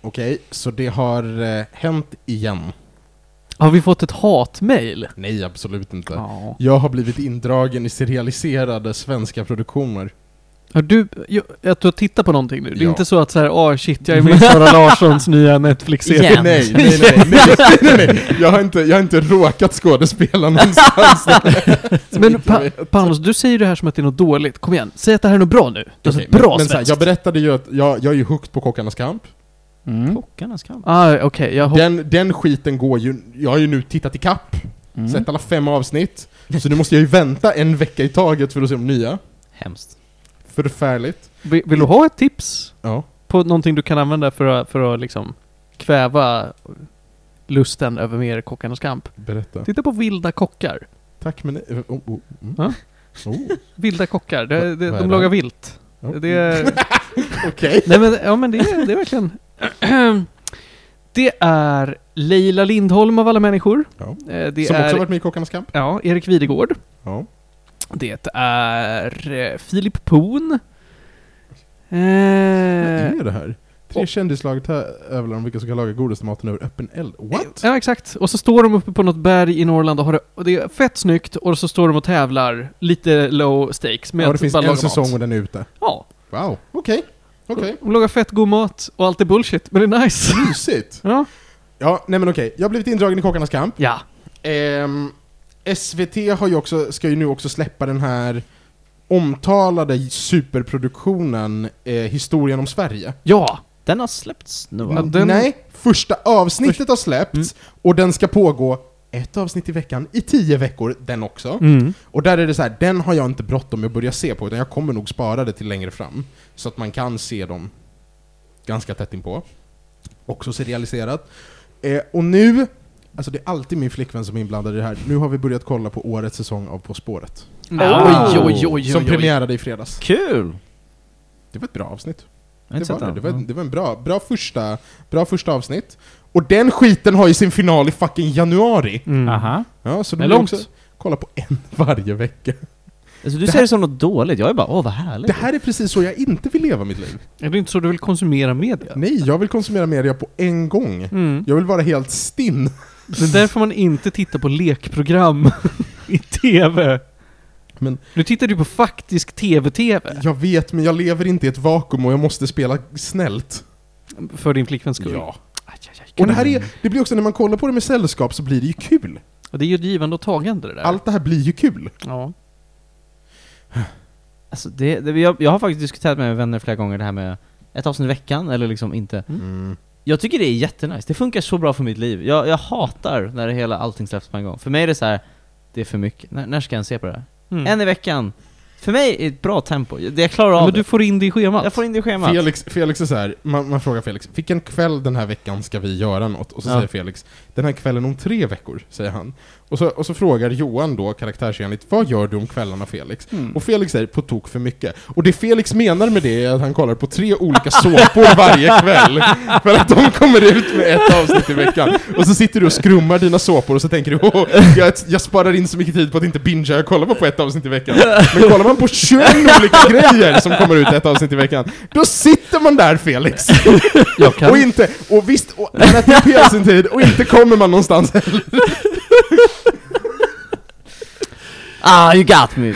Okej, så det har eh, hänt igen. Har vi fått ett hatmail? Nej, absolut inte. Ja. Jag har blivit indragen i serialiserade svenska produktioner. Har du, ju- att du har tittat på någonting nu? Det är Ja. inte så att så här, åh shit, jag är med i Sara Larssons nya Netflix-serie. Igen. Nej, nej, nej, nej, nej, nej, nej. Jag har inte, jag har inte råkat skådespela någonstans. Men jag pa. Panos, du säger det här som att det är något dåligt. Kom igen, säg att det här är något bra nu. Det är Okej, bra men, men så här, svenskt. Jag berättade ju att jag, jag är ju hooked på Kockarnas kamp. Mm. Kockarnas kamp. Ah, okej, jag. Den, den skiten går ju, jag har ju nu tittat i kapp, Mm. sett alla fem avsnitt. Så nu måste jag ju vänta en vecka i taget för att se de nya. Hemskt. Förfärligt. Vill, vill du ha ett tips Ja. på någonting du kan använda för att, för att liksom kväva lusten över mer Kockarnas kamp? Berätta. Titta på Vilda kockar. Tack men... Oh, oh, mm. Ja. oh. Vilda kockar, det, det, de lagar vilt. Det är... Okej. Nej men, ja men det är, det är verkligen... Det är Leila Lindholm av alla människor. Ja. Eh, Det Som är... också varit med i Kockarnas kamp. Ja, Erik Videgård. Ja. Det är eh, Filip Poon. Vad Eh, är det här? Tre kändislag tävlar om vilka som kan laga godaste maten över öppen eld. What? Ja, exakt. Och så står de uppe på något berg i Norrland och, har det, och det är fett snyggt och så står de och tävlar, lite low stakes, med Ja, det att finns bara en laga säsong mat. och den är ute. Ja. Wow, okej. Okej. De lagar fett god mat och allt är bullshit, men det är nice. Mysigt. ja. Ja, nej men okej. Jag har blivit indragen i Kockarnas kamp. Ja. Ehm, SVT har ju också, ska ju nu också släppa den här omtalade superproduktionen eh, Historien om Sverige. Ja. Den har släppts nu va? Den- Nej, första avsnittet har släppts Mm. och den ska pågå ett avsnitt i veckan i tio veckor, den också. Mm. Och där är det så här, den har jag inte bråttom med att börja se på, utan jag kommer nog spara det till längre fram. Så att man kan se dem ganska tätt inpå. Också serialiserat. Eh, och nu, alltså det är alltid min flickvän som är inblandad i det här, nu har vi börjat kolla på årets säsong av På spåret. Oj, oj, oj, oj, Som premiärade i fredags. Kul! Det var ett bra avsnitt. Det var, det. Det, var, det var en bra, bra, första, bra första avsnitt. Och den skiten har ju sin final i fucking januari. Mm. Aha. Ja, så Det är långt. också kolla på en varje vecka. Alltså, du Det ser det som något dåligt, jag är bara åh vad härligt. Det här är precis så jag inte vill leva mitt liv. Är det inte så du vill konsumera media? Nej, jag vill konsumera media på en gång. Mm. Jag vill vara helt stinn. Det är därför man inte tittar på lekprogram i TV. Men- Nu tittar du på faktisk TV-TV. Jag vet, men jag lever inte i ett vakuum och jag måste spela snällt. För din flickväns skull. Ja. Och det här är, det blir också, när man kollar på det med sällskap så blir det ju kul. Och det är ju ett givande och tagande det där. Allt det här blir ju kul. Ja. Alltså, det, det, jag, jag har faktiskt diskuterat med vänner flera gånger det här med ett avsnitt i veckan, eller liksom inte. Mm. Jag tycker det är jättenice, det funkar så bra för mitt liv. Jag, jag hatar när det hela, allting släpps på en gång. För mig är det så här, det är för mycket. När, när ska jag se på det här? Mm. En i veckan. För mig är det ett bra tempo, det jag klarar av Men du det. får in det i schemat. Jag får in det i schemat. Felix, Felix är så här, man, man frågar Felix, vilken kväll den här veckan ska vi göra något? Och så Ja. säger Felix, den här kvällen om tre veckor, säger han. Och så, och så frågar Johan då, karaktärsenligt, vad gör du om kvällarna Felix? Mm. Och Felix säger, på tok för mycket. Och det Felix menar med det är att han kollar på tre olika såpor varje kväll. För att de kommer ut med ett avsnitt i veckan. Och så sitter du och skrummar dina såpor och så tänker du, åh, jag, jag sparar in så mycket tid på att inte bingea, jag kollar bara på ett avsnitt i veckan. Men kollar man på 21 olika grejer som kommer ut ett avsnitt i veckan, då sitter man där Felix! Jag kan. Och inte, och visst, och äter på sin tid, och inte kommer man någonstans heller. Ah, you got me!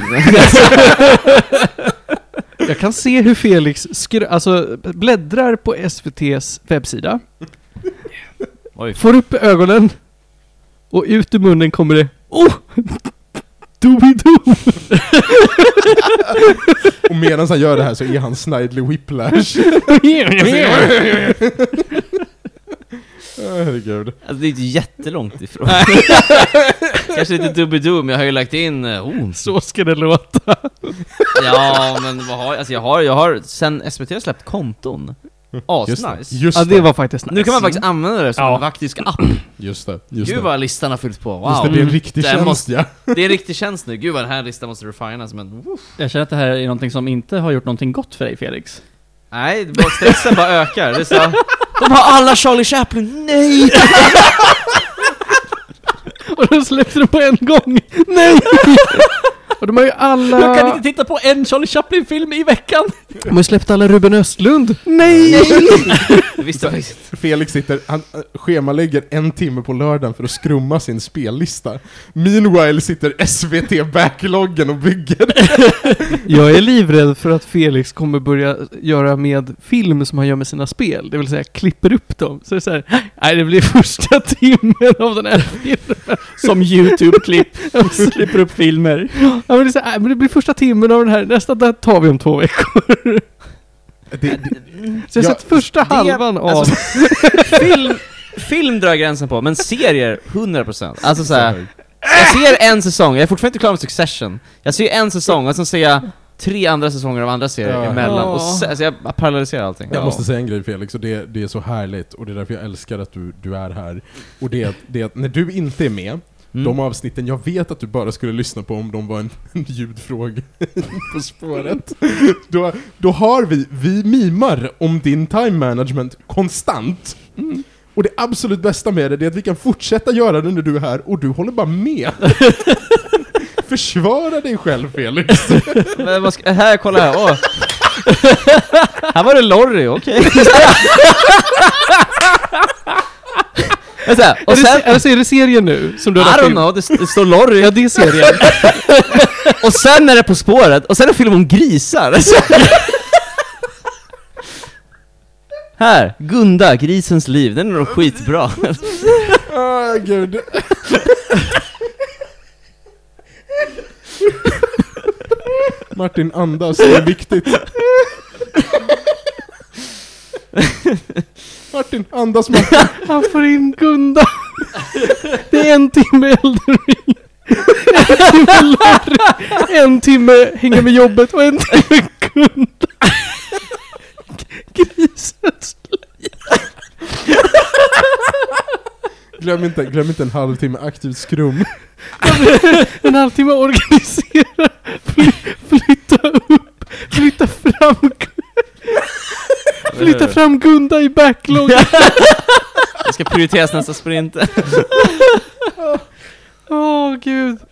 Jag kan se hur Felix skr- alltså, bläddrar på SVT's webbsida, Oj. får upp ögonen, och ut ur munnen kommer det Oh! Doobidoo! Och medan han gör det här så är han Snidely Whiplash. Herregud. Alltså det är inte jättelångt ifrån. Kanske lite Doobidoo, men jag har ju lagt in... eh, Oh, Så ska det låta. ja, men vad har jag? Alltså jag har, jag har sen SVT har släppt konton. Just Asnice. det. Just Ja, det var faktiskt nice. Nu kan man faktiskt använda det som Ja. en faktisk app. Just det. Just Gud det. vad listan har fyllts på, wow. Just det, det är en riktig Den tjänst måste- ja. Det är en riktig tjänst nu, gud vad den här listan måste refinas men... Woof. Jag känner att det här är någonting som inte har gjort någonting gott för dig Felix. Nej, bara, stressen bara ökar. Det är så, de har alla Charlie Chaplin, nej! Och då släppte de på en gång! Nej! Och de har ju alla... Jag kan inte titta på en Charlie Chaplin-film i veckan! De har ju släppt alla Ruben Östlund. Nej! Visste faktiskt inte. Felix sitter, han äh, schemalägger en timme på lördagen för att skrumma sin spellista. Meanwhile sitter SVT-backloggen och bygger. Jag är livrädd för att Felix kommer börja göra med film som han gör med sina spel. Det vill säga klipper upp dem. Så det är så här, nej det blir första timmen av den här filmen. Som YouTube-klipp. Klipper upp filmer. Ja men det, är så här, nej, men det blir första timmen av den här, nästa där tar vi om två veckor. Det, det, Så jag har Ja, sett första halvan av... alltså, film, film drar jag gränsen på, men serier 100% Alltså såhär, jag ser en säsong, jag är fortfarande inte klar med Succession Jag ser en säsong och sen ser jag tre andra säsonger av andra serier Ja. emellan, och Ja. se, alltså jag parallelliserar allting Jag måste säga en grej Felix, och det, det är så härligt, och det är därför jag älskar att du, du är här. Och det det är att när du inte är med, Mm. de avsnitten, jag vet att du bara skulle lyssna på om de var en, en ljudfråga på spåret. Då, då har vi, vi mimar om din time management konstant. Och det absolut bästa med det, det är att vi kan fortsätta göra det när du är här, och du håller bara med. Försvara dig själv Felix. Men vad ska, här, kolla här, åh! här var det Lorry, okej Vänta, och är, det, sen, se- alltså, är det serien nu som du I har don't in? know, det, det står Lorry Ja, det är serien. Och sen är det På spåret, och sen är det film om grisar! Här, Gunda, grisens liv, den är nog skitbra Åh gud. Martin, andas, det är viktigt. Martin, andas Martin. Han får in Gunda. Det är en timme Elden Ring. En timme. En timme hänga med jobbet och en timme Gunda. Grisens Glöm inte, glöm inte en halvtimme aktivt skrum. En halvtimme organisera, fly, flytta upp, flytta fram, flytta fram Gunda i backlog. Det ska prioriteras nästa sprint Åh gud.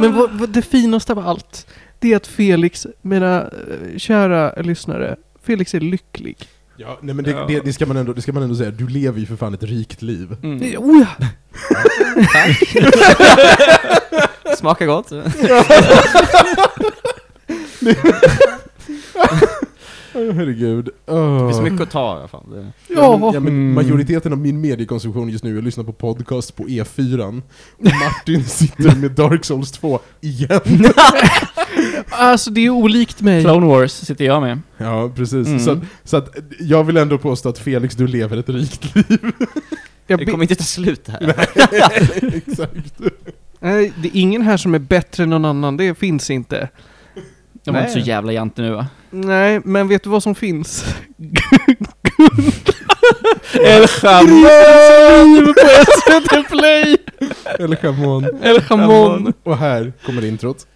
Men vad, vad det finaste av allt, det är att Felix, mina eh, kära lyssnare, Felix är lycklig. Ja, nej men det, det, det, ska man ändå, det ska man ändå säga, du lever ju för fan ett rikt liv. Mm. Oh ja. Smakar gott Herregud. Det Åh. finns mycket att ta i alla fall det. Ja, men, Ja. men Mm. majoriteten av min mediekonsumtion just nu är att lyssna på podcast på E4. Och Martin sitter med Dark Souls 2 igen. Alltså det är olikt mig. Clone Wars sitter jag med. Ja, precis. Mm. Så, att- så att jag vill ändå påstå att Felix, du lever ett rikt liv. Jag Det kommer inte ta slut här Exakt. Nej, det är ingen här som är bättre än någon annan, det finns inte. Jag var inte så jävla jante nu va? Nej, men vet du vad som finns? El Liv på SVT Play! Eller Chamon. Eller Chamon. Och här kommer introt.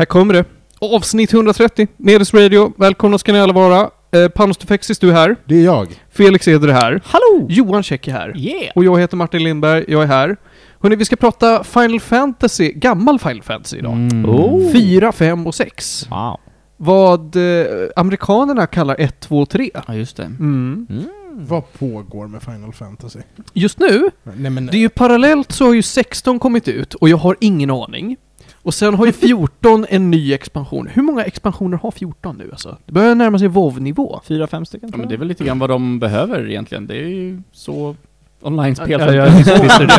Här kommer det. Avsnitt 130, Medis Radio. Välkomna ska ni alla vara. Eh, Panos Defexis, du är här. Det är jag. Felix Eder är här. Hallå! Johan Käck är här. Yeah! Och jag heter Martin Lindberg, jag är här. Hörni, vi ska prata Final Fantasy, gammal Final Fantasy idag. Mm. Oh. 4, 5 och 6. Wow. Vad eh, amerikanerna kallar 1, 2, 3. Ja, just det. Mm. Vad pågår med Final Fantasy? Just nu, Nej men... det är ju parallellt så har ju 16 kommit ut och jag har ingen aning. Och sen har ju 14 en ny expansion. Hur många expansioner har 14 nu alltså? Det börjar närma sig WoW-nivå. Fyra, fem stycken Ja, tror men det är jag. väl lite grann vad de behöver egentligen. Det är ju så online-spel Ja, ja.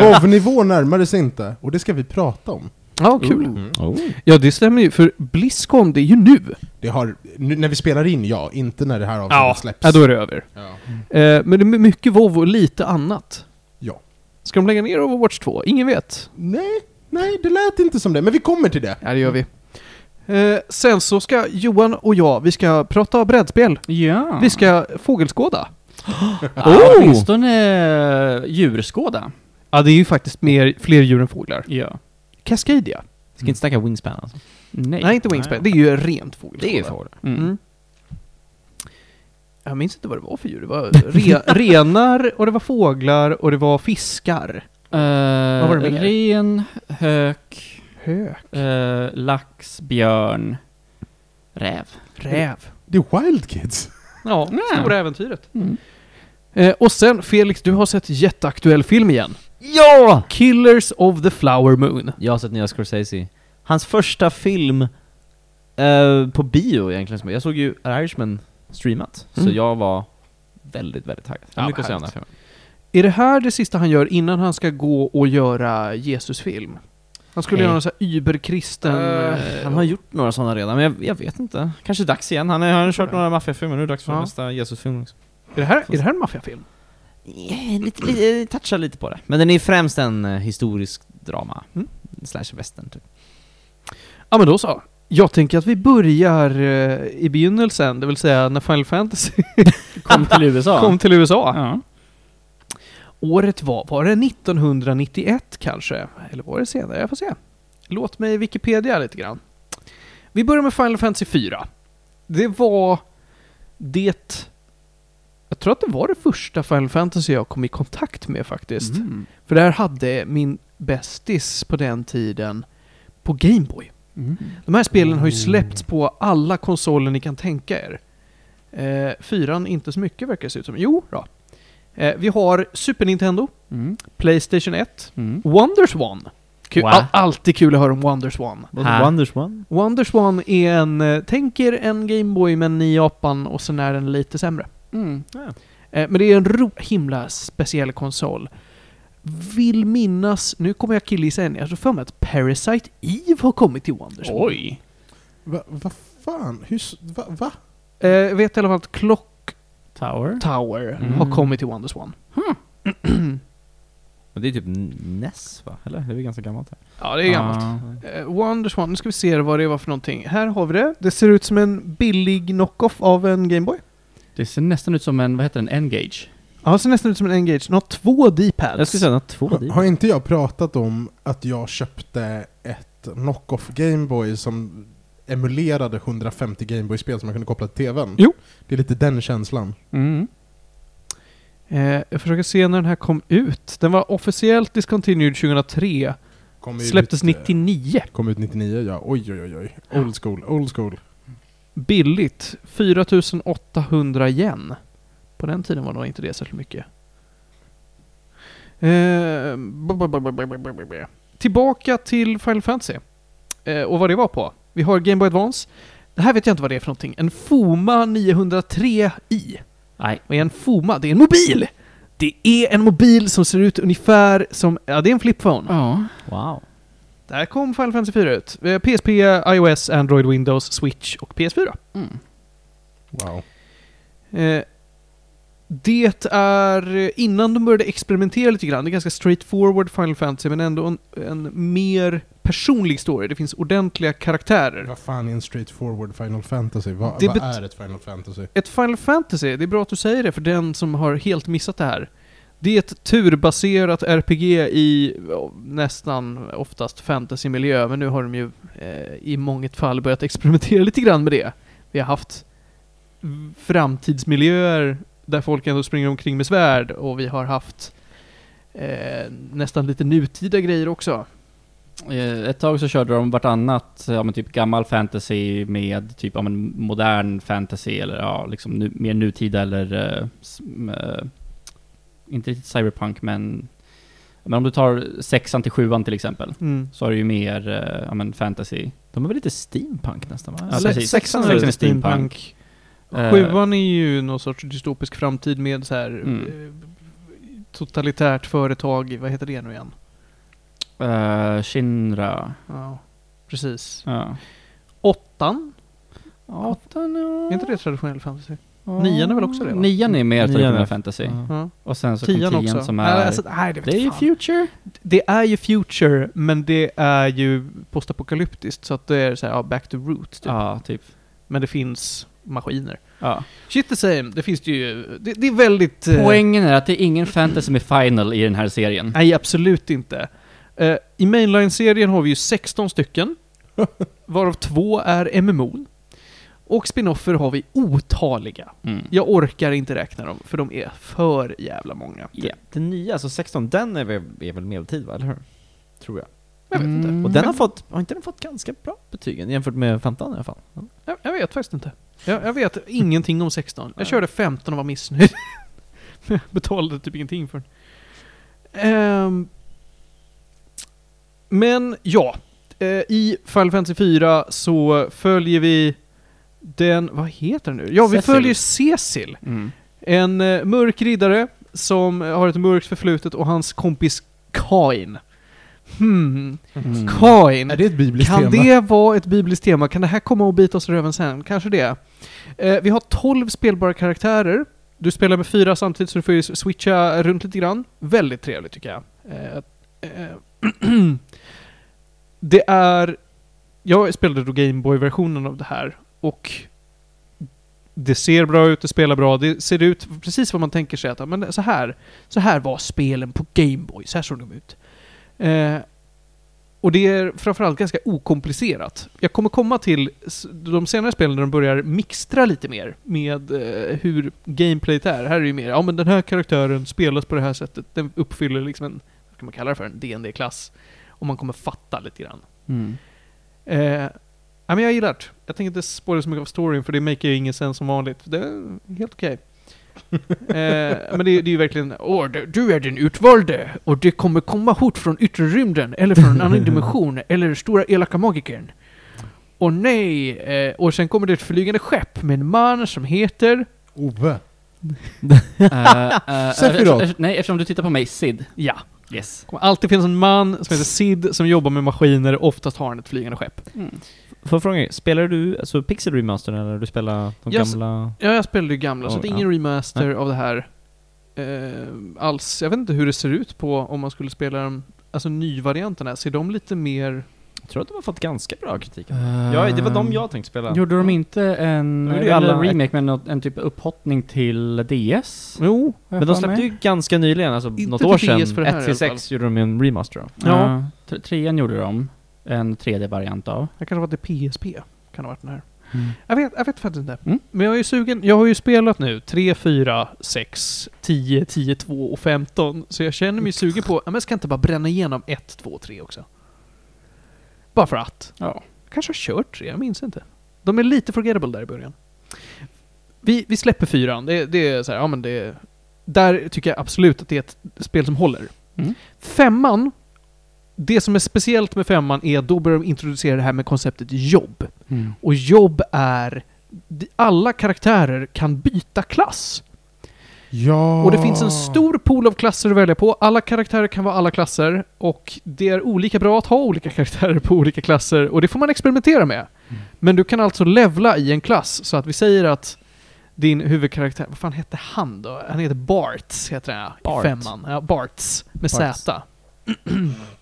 WoW-nivå närmar sig inte, och det ska vi prata om. Ja, kul. Mm. Oh. Ja, det stämmer ju, för Blizzcon, det är ju nu. Det har, nu, när vi spelar in, ja. Inte när det här avsnittet släpps. Ja, då är det över. Ja. Eh, men det är mycket WoW och lite annat. Ja. Ska de lägga ner Overwatch 2? Ingen vet. Nej, nej, det lät inte som det. Men vi kommer till det. Ja, det gör vi. Eh, sen så ska Johan och jag, vi ska prata brädspel. Ja. Vi ska fågelskåda. Ja, åtminstone eh, djurskåda. Ja, det är ju faktiskt mer, fler djur än fåglar. Ja. Cascadia. Ska inte snacka Wingspan alltså. Nej. Nej, inte Wingspan. Det är ju rent fågelskåda. Det är ju fåglar. Mm. Mm. Jag minns inte vad det var för djur. Det var re renar, och det var fåglar, och det var fiskar. Eh, var det mer? ren, hök, Hök. eh, lax, björn, räv. Räv. Det är Wild Kids. Ja, stora äventyret. Mm. Eh, och sen, Felix, du har sett jätteaktuell film igen. Ja! Killers of the Flower Moon. Jag har sett nya Scorsese. Hans första film eh, på bio egentligen. som- Jag såg ju Irishman streamat, så Mm. jag var väldigt, väldigt taggad. Jag Ja, mycket att säga om den här filmen. Är det här det sista han gör innan han ska gå och göra Jesusfilm? Han skulle Nej. göra en sån här überkristen... Eh, eh, han har gjort några sådana redan, men jag, jag vet inte. Kanske dags igen. Han, är, han har kört några maffiafilmer, nu är det dags för Ja. nästa Jesusfilm också. Är det här, är det här en maffiafilm? Yeah, lite, lite, touchar lite på det. Men den är främst en eh, historisk drama. Mm. Slash western typ. Ja men då så. Jag tänker att vi börjar eh, i begynnelsen, det vill säga när Final Fantasy Kom till USA. kom till USA. Ja. Året var, var det 1991 kanske? Eller var det senare? Jag får se. Låt mig Wikipedia lite grann. Vi börjar med Final Fantasy 4. Det var det... Jag tror att det var det första Final Fantasy jag kom i kontakt med faktiskt. Mm. För där hade min bästis på den tiden på Gameboy. Mm. De här spelen har ju släppts på alla konsoler ni kan tänka er. Eh, fyran inte så mycket verkar det se ut som. Jo, då. Eh, vi har Super Nintendo, Mm. Playstation 1, Mm. Wonderswan. Kul, Wow. all, alltid kul att höra om Wonderswan. Ha. Wonders One? Wonderswan är en, eh, tänk er en Gameboy men i Japan och sen är den lite sämre. Mm. Eh, men det är en ro, himla speciell konsol. Vill minnas, nu kommer jag killgissa igen, jag tror för mig att Parasite Eve har kommit till Wonderswan. Oj. Va, vad fan? Hur, s- va, va? Eh, jag vet i alla fall att Clock Tower. Tower Mm. har kommit till Wonderswan. Men det är typ NES va? Eller? Det är väl ganska gammalt här. Ja, det är gammalt. Ja. Eh, Wonderswan, nu ska vi se vad det var för någonting. Här har vi det. Det ser ut som en billig knock-off av en Gameboy. Det ser nästan ut som en, vad heter den, N-Gage. Ja, det ser nästan ut som en Engage. Den har två D-pads. Jag skulle säga något två Har, D. har inte jag pratat om att jag köpte ett knock-off Gameboy som emulerade 150 Gameboy-spel som man kunde koppla till TVn. Jo. Det är lite den känslan. Mm. Eh, jag försöker se när den här kom ut. Den var officiellt discontinued 2003. Kom Släpptes ut, 99. Kom ut 99, eh, ja. Oj, oj, oj. oj. Old school, old school. Billigt. 4800 yen. På den tiden var nog inte det särskilt mycket. Eh, Tillbaka till Final Fantasy. Eh, och vad det var på. Vi har Game Boy Advance. Det här vet jag inte vad det är för någonting. En Foma 903i. Nej. Vad är en Foma? Det är en mobil! Det är en mobil som ser ut ungefär som... Ja, det är en flipphone. Ja. Wow. Där kom Final Fantasy 4 ut. Eh, PSP, iOS, Android, Windows, Switch och PS4. Mm. Wow. Eh, det är eh, innan de började experimentera lite grann. Det är ganska straightforward Final Fantasy men ändå en, en mer personlig story. Det finns ordentliga karaktärer. Vad fan är en straightforward Final Fantasy? Vad, Det vad är ett Final Fantasy? Ett Final Fantasy, det är bra att du säger det för den som har helt missat det här. Det är ett turbaserat RPG i nästan oftast fantasymiljö, men nu har de ju eh, i månget fall börjat experimentera lite grann med det. Vi har haft framtidsmiljöer där folk ändå springer omkring med svärd och vi har haft eh, nästan lite nutida grejer också. Eh, Ett tag så körde de vartannat, ja men typ gammal fantasy med typ, ja men modern fantasy eller ja, liksom nu, mer nutida eller... eh, inte riktigt cyberpunk men... Men om du tar sexan till sjuan till exempel, Mm. så har du ju mer, eh, ja men fantasy. De är väl lite steampunk nästan va? Ja, Se- precis. Sexan är Sexan är steampunk. steampunk. Eh, Sjuan är ju någon sorts dystopisk framtid med så här Mm. totalitärt företag, vad heter det nu igen? Eh, Shinra. Ja, precis. Ja. Åttan? Åttan, ja. Är inte det traditionell fantasy? Nian är väl också det, va? Nian är mer traditionell fantasy. Ja. Och sen så kom Tian tian också. som Nej, är... alltså, nej, det, det är ju future. Det är ju future, men det är ju postapokalyptiskt, så att det är så här, ja, back to roots typ. Ja, typ. Men det finns maskiner. Ja. Shit the same, det finns det ju, det, det är väldigt... eh, Poängen är att det är ingen fantasy med final i den här serien. Nej, absolut inte. Eh, I mainline-serien har vi ju 16 stycken, varav två är MMO. Och spinoffer har vi otaliga. Mm. Jag orkar inte räkna dem, för de är för jävla många. Yeah. Den nya, alltså 16, den är väl, är väl medeltid va, eller hur? Tror jag. Jag vet inte. Mm. Och den har fått, har inte den fått ganska bra betygen jämfört med 15 i alla fall? Ja. Jag, jag vet faktiskt inte. Jag, jag vet ingenting om 16. Jag körde 15 och var missnöjd. Jag betalade typ ingenting för den. Ehm, men ja, eh, i Final Fantasy 4 så följer vi den, vad heter den nu? Ja, vi Cecil. följer Cecil. Mm. En eh, mörk riddare som har ett mörkt förflutet och hans kompis Kain. Hmm, Mm. Kain. Är det ett bibliskt Kan tema? det vara ett bibliskt tema? Kan det här komma och bita oss i röven sen? Kanske det. Eh, vi har 12 spelbara karaktärer. Du spelar med fyra samtidigt så du får ju switcha runt lite grann. Väldigt trevligt tycker jag. Eh, eh, det är... Jag spelade då Gameboy-versionen av det här och det ser bra ut, det spelar bra, det ser ut precis vad man tänker sig att men så här, så här var spelen på Gameboy, så här såg de ut. Eh, och det är framförallt ganska okomplicerat. Jag kommer komma till de senare spelen där de börjar mixtra lite mer med eh, hur gameplayet är. Här är det ju mer, ja men den här karaktären spelas på det här sättet, den uppfyller liksom en, vad ska man kalla det för, en DND-klass. Och man kommer fatta lite grann. Mm. Eh, men jag gillar det. Jag tänker inte spoila så mycket av storyn för det make ju ingen sens som vanligt. Det är helt okej. eh, men det, är- det är ju verkligen Åh, du- du är den utvalde och det kommer komma hot från yttre rymden eller från en annan dimension eller stora elaka magikern. Och nej! Eh, och sen kommer det ett flygande skepp med en man som heter... Ove. Eh, eh, Sephiroth. efter- Nej, eftersom du tittar på mig, Sid. Ja. Yes. Kommer alltid finnas en man som heter Sid som jobbar med maskiner oftast har han ett flygande skepp. Mm. Får jag fråga, spelar du alltså Pixel Remaster eller du spelar de Jag gamla? Ja, jag spelade ju gamla, så Oh, det är ja. ingen remaster av det här eh, alls. Jag vet inte hur det ser ut på om man skulle spela de, alltså nyvarianterna. Ser de lite mer... Jag tror att de har fått ganska bra kritik. Ja, det var de jag tänkte spela. Gjorde de inte en, De eller alla- remake med en typ upphottning till DS? Jo, Men de släppte ju ganska nyligen, alltså Inte något till år sedan, för det här 1 i till alla fall. 6 gjorde de en remaster då. Ja. tre- Trean gjorde de. En 3D-variant av. det kanske var det PSP. Kan ha varit den här. Mm. Jag vet, jag vet faktiskt inte. Mm. Men jag är ju sugen. Jag har ju spelat nu 3, 4, 6, 10, 10, 2 och 15. Så jag känner mig sugen på, ja, men jag ska inte bara bränna igenom 1, 2, 3 också. Bara för att. Ja. Kanske har kört 3, jag minns inte. De är lite forgettable där i början. Vi, vi släpper fyran. Det, det är så här, ja men det... Där tycker jag absolut att det är ett spel som håller. Mm. Femman, det som är speciellt med femman är att då börjar de introducera det här med konceptet jobb. Mm. Och jobb är... Alla karaktärer kan byta klass. Ja. Och det finns en stor pool av klasser att välja på. Alla karaktärer kan vara alla klasser. Och det är olika bra att ha olika karaktärer på olika klasser. Och det får man experimentera med. Mm. Men du kan alltså levla i en klass. Så att vi säger att din huvudkaraktär, vad fan hette han då? Han heter Barts, heter han Bart. i femman. Ja, Barts, med Barts. Z.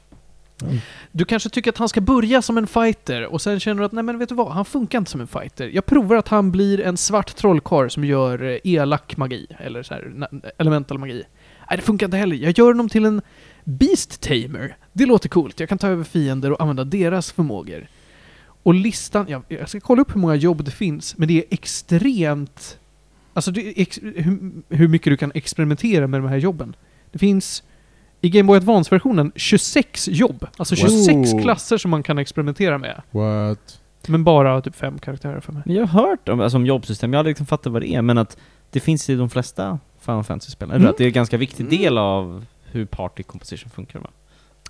Du kanske tycker att han ska börja som en fighter och sen känner du att nej men vet du vad, han funkar inte som en fighter. Jag provar att han blir en svart trollkarl som gör eh, elak magi, eller så här, elemental magi. Nej, det funkar inte heller. Jag gör honom till en Beast Tamer. Det låter coolt. Jag kan ta över fiender och använda deras förmågor. Och listan, jag, jag ska kolla upp hur många jobb det finns, men det är extremt... Alltså det är ex, hur, hur mycket du kan experimentera med de här jobben. Det finns i Game Boy Advance-versionen 26 jobb. Alltså 26 Wow. klasser som man kan experimentera med. What? Men bara typ fem karaktärer för mig. Men jag har hört om, alltså, om jobbsystem, jag har aldrig liksom fattat vad det är, men att det finns i de flesta Final Fantasy-spel. Mm. Att det är en ganska viktig del av hur party composition funkar va?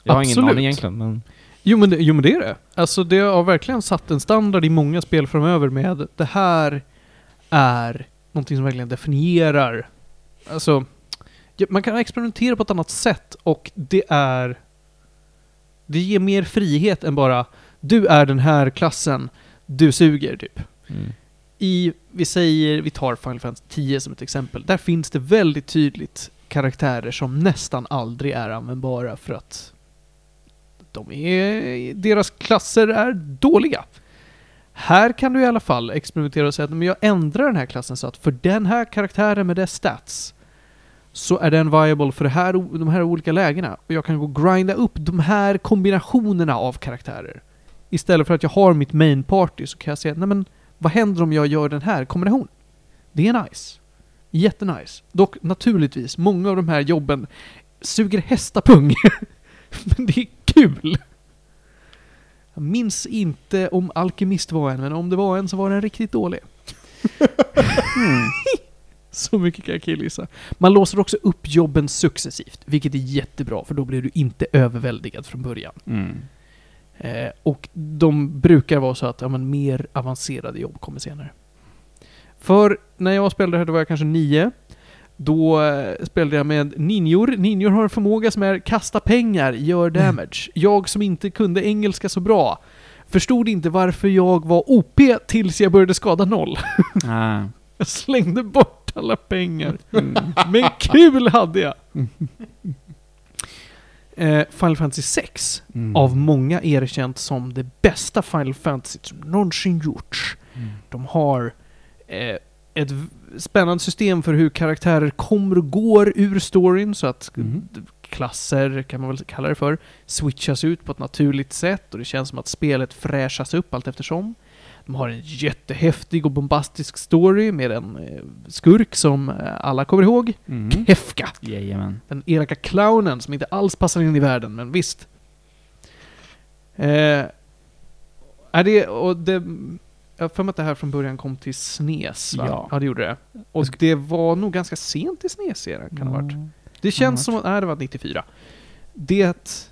Jag har ingen Absolut. aning egentligen, men... Jo men, det, jo men det är det. Alltså det har verkligen satt en standard i många spel framöver med det här är någonting som verkligen definierar... Alltså, man kan experimentera på ett annat sätt och det är... Det ger mer frihet än bara du är den här klassen, du suger typ. Mm. i, vi säger, vi tar Final Fantasy 10 som ett exempel. Där finns det väldigt tydligt karaktärer som nästan aldrig är användbara för att de är, deras klasser är dåliga. Här kan du i alla fall experimentera och säga att men jag ändrar den här klassen så att för den här karaktären med dess stats så är den viable för här, de här olika lägena. Och jag kan gå och grinda upp de här kombinationerna av karaktärer. Istället för att jag har mitt main party så kan jag säga, nej men vad händer om jag gör den här kombinationen? Det är nice. Jättenice. Dock naturligtvis, många av de här jobben suger hästapung. men det är kul! Jag minns inte om Alkemist var en, men om det var en så var den riktigt dålig. Så mycket kan jag killgissa. Man låser också upp jobben successivt, vilket är jättebra, för då blir du inte överväldigad från början. Mm. Eh, och de brukar vara så att ja, men, mer avancerade jobb kommer senare. För när jag spelade här, då var jag kanske nio. Då eh, spelade jag med ninjor. Ninjor har en förmåga som är kasta pengar, gör damage. Jag som inte kunde engelska så bra förstod inte varför jag var OP tills jag började skada noll. Ah. Jag slängde bort alla pengar. Mm. Men kul hade jag! Eh, Final Fantasy 6 Mm. av många erkänt som det bästa Final Fantasy som någonsin gjorts. Mm. De har eh, ett spännande system för hur karaktärer kommer och går ur storyn så att d- klasser, kan man väl kalla det för, switchas ut på ett naturligt sätt och det känns som att spelet fräschas upp allt eftersom. De har en jättehäftig och bombastisk story med en eh, skurk som eh, alla kommer ihåg. Mm. Hefka! Jajamän. Den elaka clownen som inte alls passar in i världen, men visst. Eh, är det, och det, jag har för mig att det här från början kom till SNES va? Ja. ja det gjorde det. Och det var nog ganska sent i SNES-serien, kan det ha varit. Det känns som att, nej det var 94. Det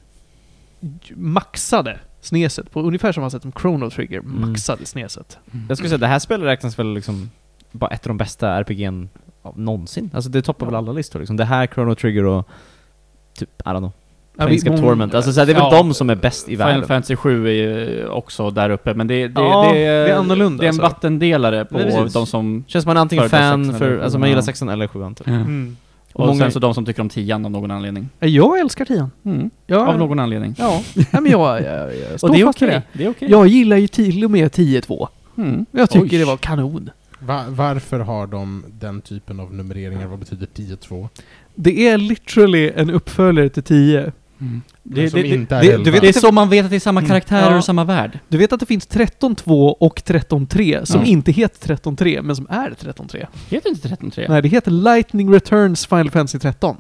maxade sneset på ungefär samma sätt som Chrono Trigger Mm. maxade sneset. Jag skulle säga det här spelet räknas väl liksom bara ett av de bästa RPG'n av någonsin. Alltså det toppar väl alla listor liksom. Det här, Chrono Trigger och typ, I don't know. Ja, vi- Planescape många- Torment. Alltså så här, det är väl Ja. de som är bäst i Final världen. Fantasy 7 är ju också där uppe, men det, det, Ja, det, det är annorlunda, Det är en alltså. vattendelare på de som... Känns man är antingen fan för, alltså man gillar sexan eller sjuan typ. Mm. Och många- sen så de som tycker om tian av någon anledning. Jag älskar tian. Mm. Jag, Av någon anledning. Ja, Nej, men jag, jag, jag står Och det är fast okej. det. Det är okej. Jag gillar ju till och med 10-2. Mm. Jag tycker Oj. det var kanon. Va- varför har de den typen av numreringar? Vad betyder 10-2? Det är literally en uppföljare till 10. Mm. Det, Det, som det, är det- 11. du vet- det är så man vet att det är samma Mm. karaktärer Ja. och samma värld. Du vet att det finns 13.2 och 13.3 som Ja. inte heter 13.3 men som är 13.3? Heter inte 13.3? Nej, det heter Lightning Returns Final Fantasy 13.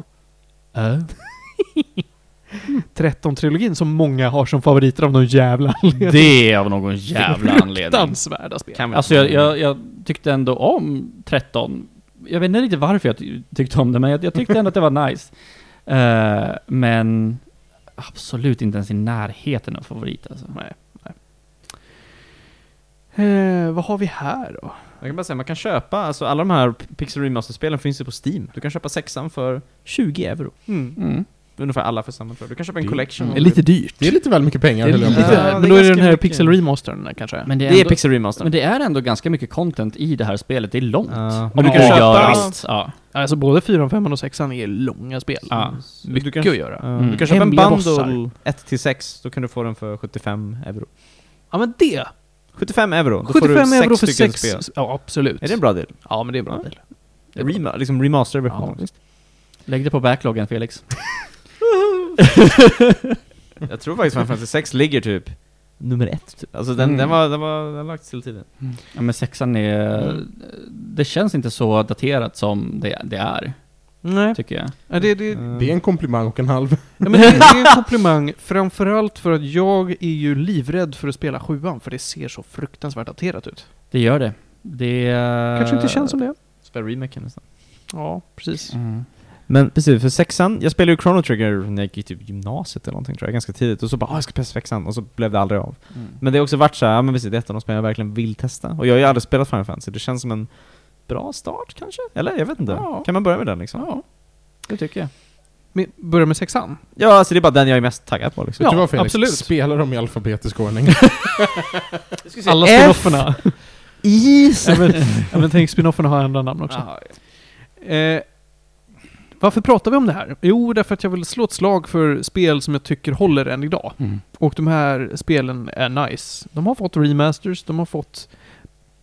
13-trilogin som många har som favoriter av någon jävla anledning. Det är av någon jävla anledning. Fruktansvärda spel. Alltså jag, jag, jag tyckte ändå om 13. Jag vet inte riktigt varför jag ty- tyckte om det, men jag, jag tyckte ändå att det var nice. Eh, men absolut inte ens i närheten av favorit alltså. Nej, nej. Eh, vad har vi här då? Jag kan bara säga, man kan köpa, alltså alla de här Pixel Remaster-spelen finns ju på Steam. Du kan köpa sexan för 20 euro. Mm. Ungefär alla för samma tror jag. Du kan köpa en Det- collection. Det är lite dyrt. Det är lite väl mycket pengar, Det är lite. Ja, men då är det den här mycket. Pixel Remastern där, kanske. Men det är, Det är ändå, Pixel Remaster. men det är ändå ganska mycket content i det här spelet. Det är långt. Ja. Om du kan köpa... visst. Ja. Alltså både 4, 5 och 6 är långa spel. Ja. Mycket du kan, att göra. Ja, Mm. Du kan köpa en bundle bossar. 1 till 6, då kan du få den för 75 euro. Ja men det! 75 euro, då 75 får du euro sex för stycken 6 spel. Ja, absolut. Är det en bra deal? Ja, men det är en bra Ja. bra. Rema, liksom remaster-version. Ja, visst. Lägg det på backloggen Felix. Jag tror faktiskt Final Fantasy 6 ligger typ nummer ett. Typ. Alltså den, Mm. den var, den var, den lagts till tiden. Ja men sexan är... Mm. Det känns inte så daterat som det, det är, Nej. tycker jag. Ja, det, det, Det är en komplimang och en halv. ja, men det, det är en komplimang, framförallt för att jag är ju livrädd för att spela sjuan, för det ser så fruktansvärt daterat ut. Det gör det. Det... Kanske inte känns som det. Spela remaken nästan. Ja, precis. Mm. Men precis, för sexan, jag spelade ju Chrono Trigger när jag gick i typ gymnasiet eller någonting tror jag, ganska tidigt. Och så bara ah, jag ska testa sexan, och så blev det aldrig av. Mm. Men det har också varit så här, ja men precis, det är ett av de spel jag verkligen vill testa. Och jag har ju aldrig spelat Final Fantasy, det känns som en bra start kanske? Eller? Jag vet inte. Ja. Kan man börja med den liksom? Ja, det tycker jag. Men börja med sexan. Ja, alltså det är bara den jag är mest taggad på liksom. Ja, vad Felix? absolut. Spela dem i alfabetisk ordning. Alla spinofferna. Is! ja, men, ja, men tänk spinoffen har andra namn också. Eh, varför pratar vi om det här? Jo, därför att jag vill slå ett slag för spel som jag tycker håller än idag. Mm. Och de här spelen är nice. De har fått remasters, de har fått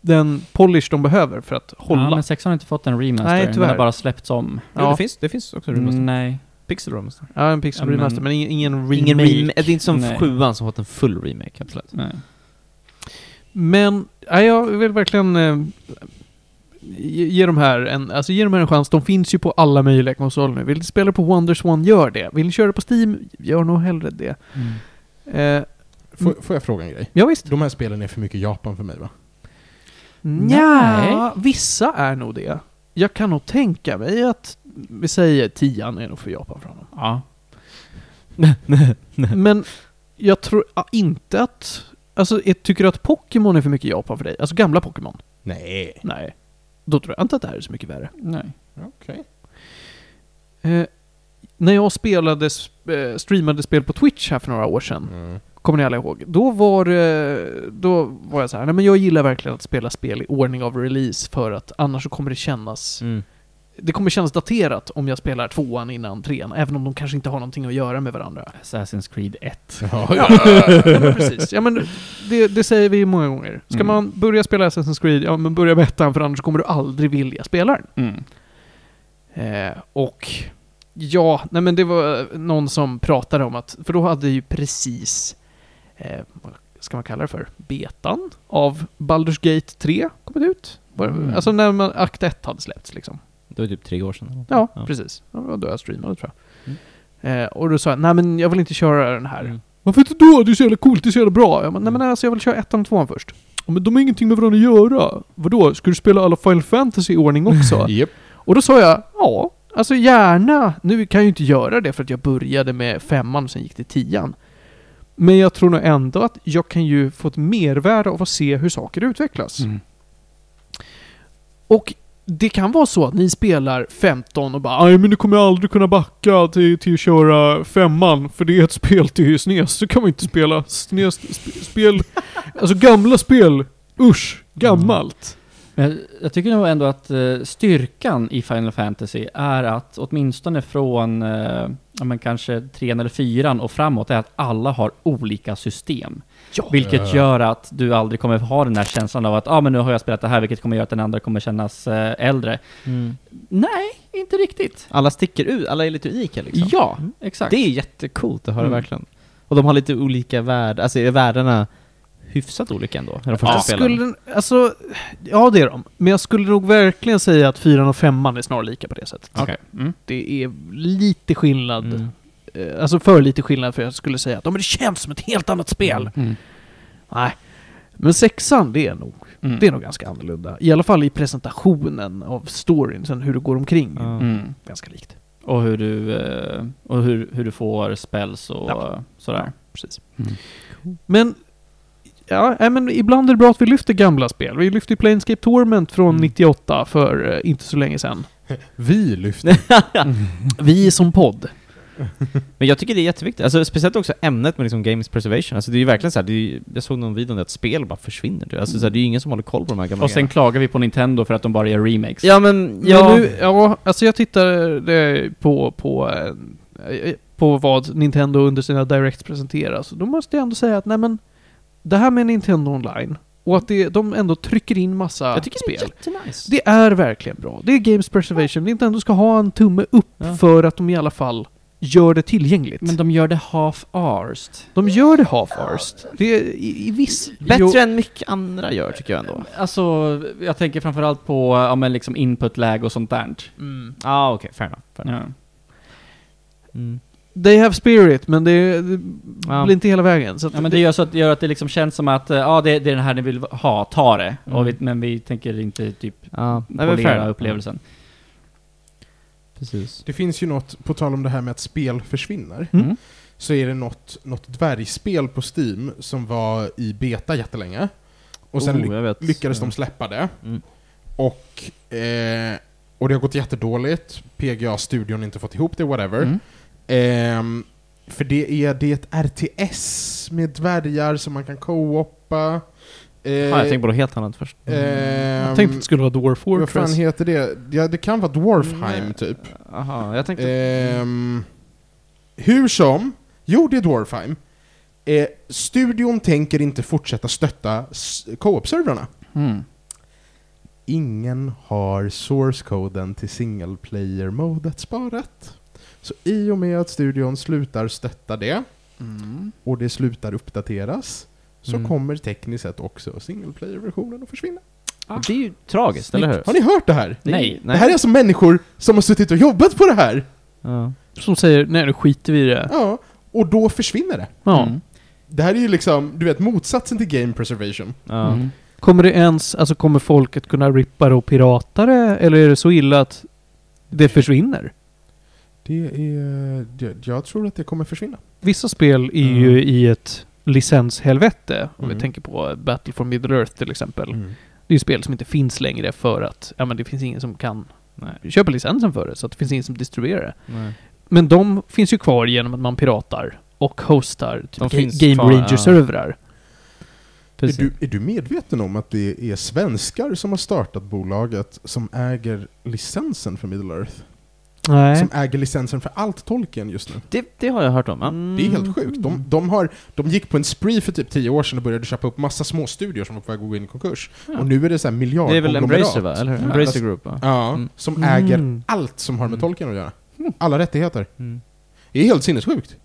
den polish de behöver för att hålla. Ja, men sexan har inte fått en remaster. Nej, Den tyvärr. har bara släppts om. Ja. Ja. det, finns, det finns också remaster. Nej. Pixel remaster. Ja, en pixel Ja, men- remaster, men ingen, ingen remake. Ingen remake. Det är inte som Nej. sjuan som fått en full remake, absolut. Nej. Men, ja, jag vill verkligen eh, ge, ge de här en, alltså ge de här en chans. De finns ju på alla möjliga konsoler nu. Vill ni spela på Wonders One, gör det. Vill ni köra på Steam, gör nog hellre det. Mm. Eh, Får, får jag fråga en grej? ja, visst. De här spelen är för mycket Japan för mig va? Nja, vissa är nog det. Jag kan nog tänka mig att, vi säger tian är nog för Japan för honom. Ja. Men jag tror ja, inte att... Alltså, jag tycker att Pokémon är för mycket Japan för dig? Alltså gamla Pokémon? Nej. Nej. Då tror jag inte att det här är så mycket värre. Nej. Okej. Eh, när jag spelade, sp- eh, streamade spel på Twitch här för några år sedan, Mm. kommer ni alla ihåg? Då var, eh, då var jag så här, nej men jag gillar verkligen att spela spel i ordning av release för att annars så kommer det kännas Mm. Det kommer kännas daterat om jag spelar tvåan innan trean, även om de kanske inte har någonting att göra med varandra. Assassin's Creed 1. Ja, Ja, men precis. Ja, men det, det säger vi många gånger. Ska Mm. man börja spela Assassin's Creed, ja men börja med ettan, för annars kommer du aldrig vilja spela den. Mm. Eh, och ja, nej men det var någon som pratade om att, för då hade ju precis, eh, vad ska man kalla det för, betan av Baldur's Gate 3 kommit ut. Mm. Alltså när man, akt 1 hade släppts liksom. Det var typ tre år sedan. Ja, Ja. precis. Det var då jag streamade tror jag. Eh, och då sa jag, nej men jag vill inte köra den här. Mm. Varför inte då? Det är så jävla coolt, det är så jävla bra. Jag bara, nej men alltså jag vill köra ettan och tvåan först. Ja, men de har ingenting med varandra att göra. Vadå, ska du spela alla Final Fantasy i ordning också? Japp. och då sa jag, ja, alltså gärna. Nu kan jag ju inte göra det för att jag började med femman och sen gick till tian. Men jag tror nog ändå att jag kan ju få ett mervärde av att se hur saker utvecklas. Mm. Och det kan vara så att ni spelar 15 och bara Nej men du kommer aldrig kunna backa till, till att köra femman för det är ett spel till SNES. Så kan man inte spela SNES, sp spel, alltså gamla spel. Usch, gammalt. Mm. Men jag, jag tycker nog ändå att uh, styrkan i Final Fantasy är att åtminstone från uh, ja, men kanske trean eller fyran och framåt är att alla har olika system. Ja. Vilket gör att du aldrig kommer ha den här känslan av att ah, men nu har jag spelat det här, vilket kommer göra att den andra kommer kännas eh, äldre. Mm. Nej, inte riktigt. Alla sticker ut, alla är lite unika liksom. Ja, Mm. exakt. Det är jättecoolt att höra Mm. verkligen. Och de har lite olika värden, alltså är världarna hyfsat olika ändå? De första Ja, skulle, alltså, ja det är de. Men jag skulle nog verkligen säga att fyran och femman är snarlika på det sättet. Okej. Mm. Det är lite skillnad. Mm. Eh, Alltså för lite skillnad för jag skulle säga att det känns som ett helt annat spel. Mm. Nej. Men sexan, det är nog Mm. Det är nog ganska annorlunda. I alla fall i presentationen av storyn, sen hur du går omkring. Ja. Mm. Ganska likt. Och hur du, eh, och hur, hur du får spells och Ja. sådär. Precis. Mm. Men, ja, men ibland är det bra att vi lyfter gamla spel. Vi lyfte ju Planescape Torment från Mm. 98 för eh, inte så länge sedan. Vi lyfter. Vi som podd. Men jag tycker det är jätteviktigt, alltså speciellt också ämnet med liksom games preservation, alltså det är ju verkligen så här, det är, jag såg någon video om det att spel bara försvinner du. Alltså så här, det är ju ingen som håller koll på de här gamla Och sen grejerna. klagar vi på Nintendo för att de bara gör remakes. Ja men, Ja, ja... men nu, ja alltså jag tittade på, på, eh, på vad Nintendo under sina Directs presenterar. Så då måste jag ändå säga att nej men, det här med Nintendo Online och att det, de ändå trycker in massa jag tycker det är spel. jättenice. Det är verkligen bra. Det är Games Preservation. Nintendo ska ha en tumme upp Ja. för att de i alla fall gör det tillgängligt. Men de gör det half-arsed. de gör det half-arsed. Det är i, i viss... Bättre Jo, än mycket andra gör tycker jag ändå. Alltså, jag tänker framförallt på ja, men liksom input-läge och sånt där. mm. Ja ah, okej, fair enough. Fair enough. Ja. Mm. They have spirit, men det, det Ja. blir inte hela vägen. Så att ja, men det gör så att, gör att det liksom känns som att ja, det, det är den här ni vill ha, ta det. Mm. Och vi, men vi tänker inte typ Ja, polera upplevelsen. Precis. Det finns ju något, på tal om det här med att spel försvinner, Mm. så är det något, något dvärgspel på Steam som var i beta jättelänge. Och sen Oh, ly- lyckades Ja. de släppa det. Mm. Och, eh, och det har gått jättedåligt. PGA-studion har inte fått ihop det, whatever. Mm. Ehm, för det är, det är ett RTS med dvärgar som man kan co-oppa. Eh, Ja, jag tänkte på något helt annat först. ehm, Jag tänkte att det skulle vara Dwarf Vad fan Fortress. heter det? Ja, det kan vara Dwarfheim, Nej. typ. Jaha, jag tänkte... Ehm, hur som, jo det är Dwarfheim. Eh, studion tänker inte fortsätta stötta co-op-servrarna. Mm. Ingen har source-koden till single player-modet sparat. Så i och med att studion slutar stötta det, Mm. och det slutar uppdateras, så Mm. kommer tekniskt sett också single player-versionen att försvinna. Det är ju tragiskt, eller hur? Har ni hört det här? Nej. Det här är alltså människor som har suttit och jobbat på det här! Ja. Som säger, nej nu skiter vi i det. Ja, och då försvinner det. Ja. Mm. Det här är ju liksom, du vet, motsatsen till game preservation. Ja. Mm. Kommer det ens, alltså kommer folk att kunna rippa det och pirata det? Eller är det så illa att det försvinner? Det är... Jag, jag tror att det kommer försvinna. Vissa spel är Mm. ju i ett licenshelvete. Om vi Mm. tänker på Battle for Middle Earth till exempel. Det är ju spel som inte finns längre för att, ja men det finns ingen som kan Nej. köpa licensen för det. Så att det finns ingen som distribuerar det. Nej. Men de finns ju kvar genom att man piratar och hostar typ Game kvar, Ranger-servrar. Är Precis. du, är du medveten om att det är svenskar som har startat bolaget som äger licensen för Middle Earth? Nej. Som äger licensen för allt Tolkien just nu. Det, det har jag hört om, ja. Det är helt sjukt. De, de, har, de gick på en spree för typ 10 år sedan och började köpa upp massa små studior som var på väg att gå in i konkurs. Ja. Och nu är det så här miljard Det är väl Embracer va, eller hur? Ja. Embracer Group va? Ja, Mm. som Mm. äger allt som har med Mm. Tolkien att göra. Alla rättigheter. Mm. Det är helt sinnessjukt.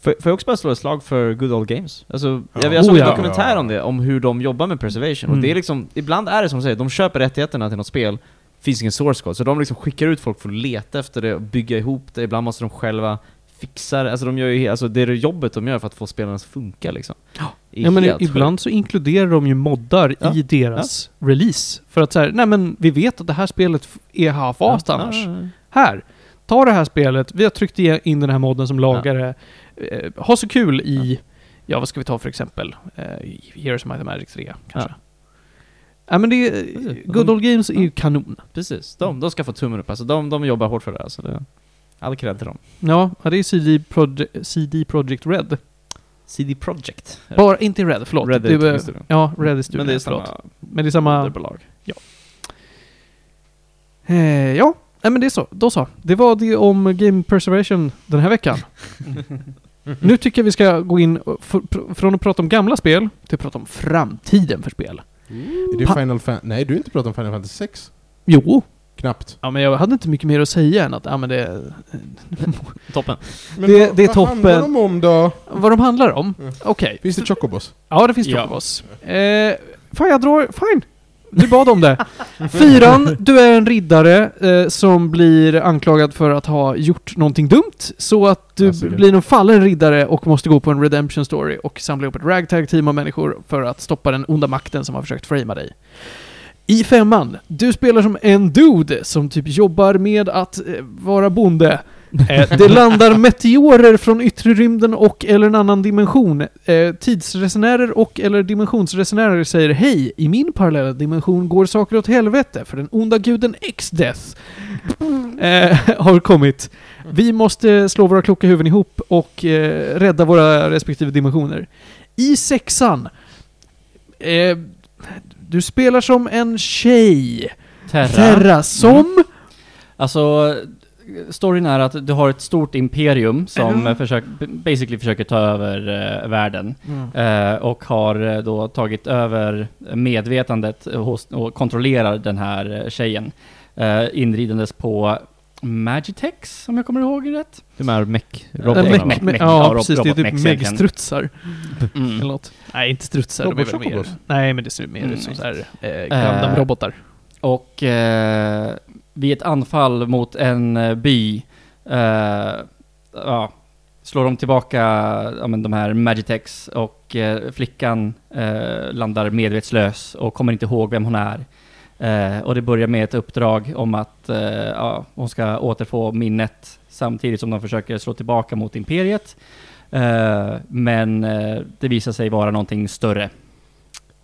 Får, får jag också bara slå ett slag för Good Old Games? Alltså, Ja. jag, jag såg Oh, en ja. dokumentär om det, om hur de jobbar med preservation. Och Mm. det är liksom, ibland är det som du säger, de köper rättigheterna till något spel, finns ingen source code, så de liksom skickar ut folk för att leta efter det och bygga ihop det, ibland måste de själva fixa det, alltså de gör ju, alltså det är det jobbet de gör för att få spelarna att funka liksom. Ja men ibland så inkluderar de ju moddar Ja. i deras release. För att säga, nej men vi vet att det här spelet är half-assed Ja, annars. ja, ja. Här, ta det här spelet, vi har tryckt in den här modden som lagare. Eh, ha så kul i, ja. vad ska vi ta för exempel? Eh, Heroes of Might and Magic 3 kanske. Ja. men det är, Precis. Good Old Games är ju kanon. Precis, de, de ska få tummen upp, alltså de, de jobbar hårt för det alltså. Det, all cred till dem. Ja, ja, det är CD, Proj CD Projekt Red. CD Projekt. Bara, inte Red, förlåt. Red det är, är studion. Ja, Red är studion, Men det är förlåt. samma Men det är samma... moderbolag. Eh, ja, nej men det är så. Då så. Det var det om Game Preservation den här veckan. nu tycker jag vi ska gå in och f- pr- från att prata om gamla spel till att prata om framtiden för spel. Är det Pa- Final Fan... Nej, du har inte pratat om Final Fantasy 6. Jo, Knappt. ja, men jag hade inte mycket mer att säga än att ja, men det, Toppen. Men Det- vad, det är vad toppen. handlar de om då? vad de handlar om. Okej. Finns det Chocobos? Ja, det finns Ja. Chocobos. Eh, fan, jag drar... Fine! Du bad om det. Fyran, du är en riddare eh, som blir anklagad för att ha gjort någonting dumt. Så att du blir en fallen riddare och måste gå på en redemption story och samla ihop ett ragtag-team av människor för att stoppa den onda makten som har försökt framea dig. I femman, du spelar som en dude som typ jobbar med att eh, vara bonde. Eh, det landar meteorer från yttre rymden och eller en annan dimension. Eh, tidsresenärer och eller dimensionsresenärer säger Hej, i min parallella dimension går saker åt helvete för den onda guden X-Death eh, har kommit. Vi måste slå våra kloka huvuden ihop och eh, rädda våra respektive dimensioner. I sexan, eh, du spelar som en tjej. Terra. Terra, som... Alltså, storyn är att du har ett stort imperium som eh, försök, basically försöker ta över eh, världen. Eh, och har eh, då tagit över medvetandet hos, och kontrollerar den här tjejen. Eh, inridandes på Magitex, om jag kommer ihåg rätt. De här mech Eh, robotarna mech- ja, ja, precis. Det är typ megstrutsar. Mm. Eller något. Nej, inte strutsar. De är väl mer... Nej, men det ser mer Mm. ut som så här eh, Gundam-robotar. Och eh, vid ett anfall mot en eh, by, eh, ja, slår de tillbaka ja, men de här Magitex och eh, flickan eh, landar medvetslös och kommer inte ihåg vem hon är. Eh, och det börjar med ett uppdrag om att eh, ja, hon ska återfå minnet samtidigt som de försöker slå tillbaka mot Imperiet. Men det visar sig vara någonting större.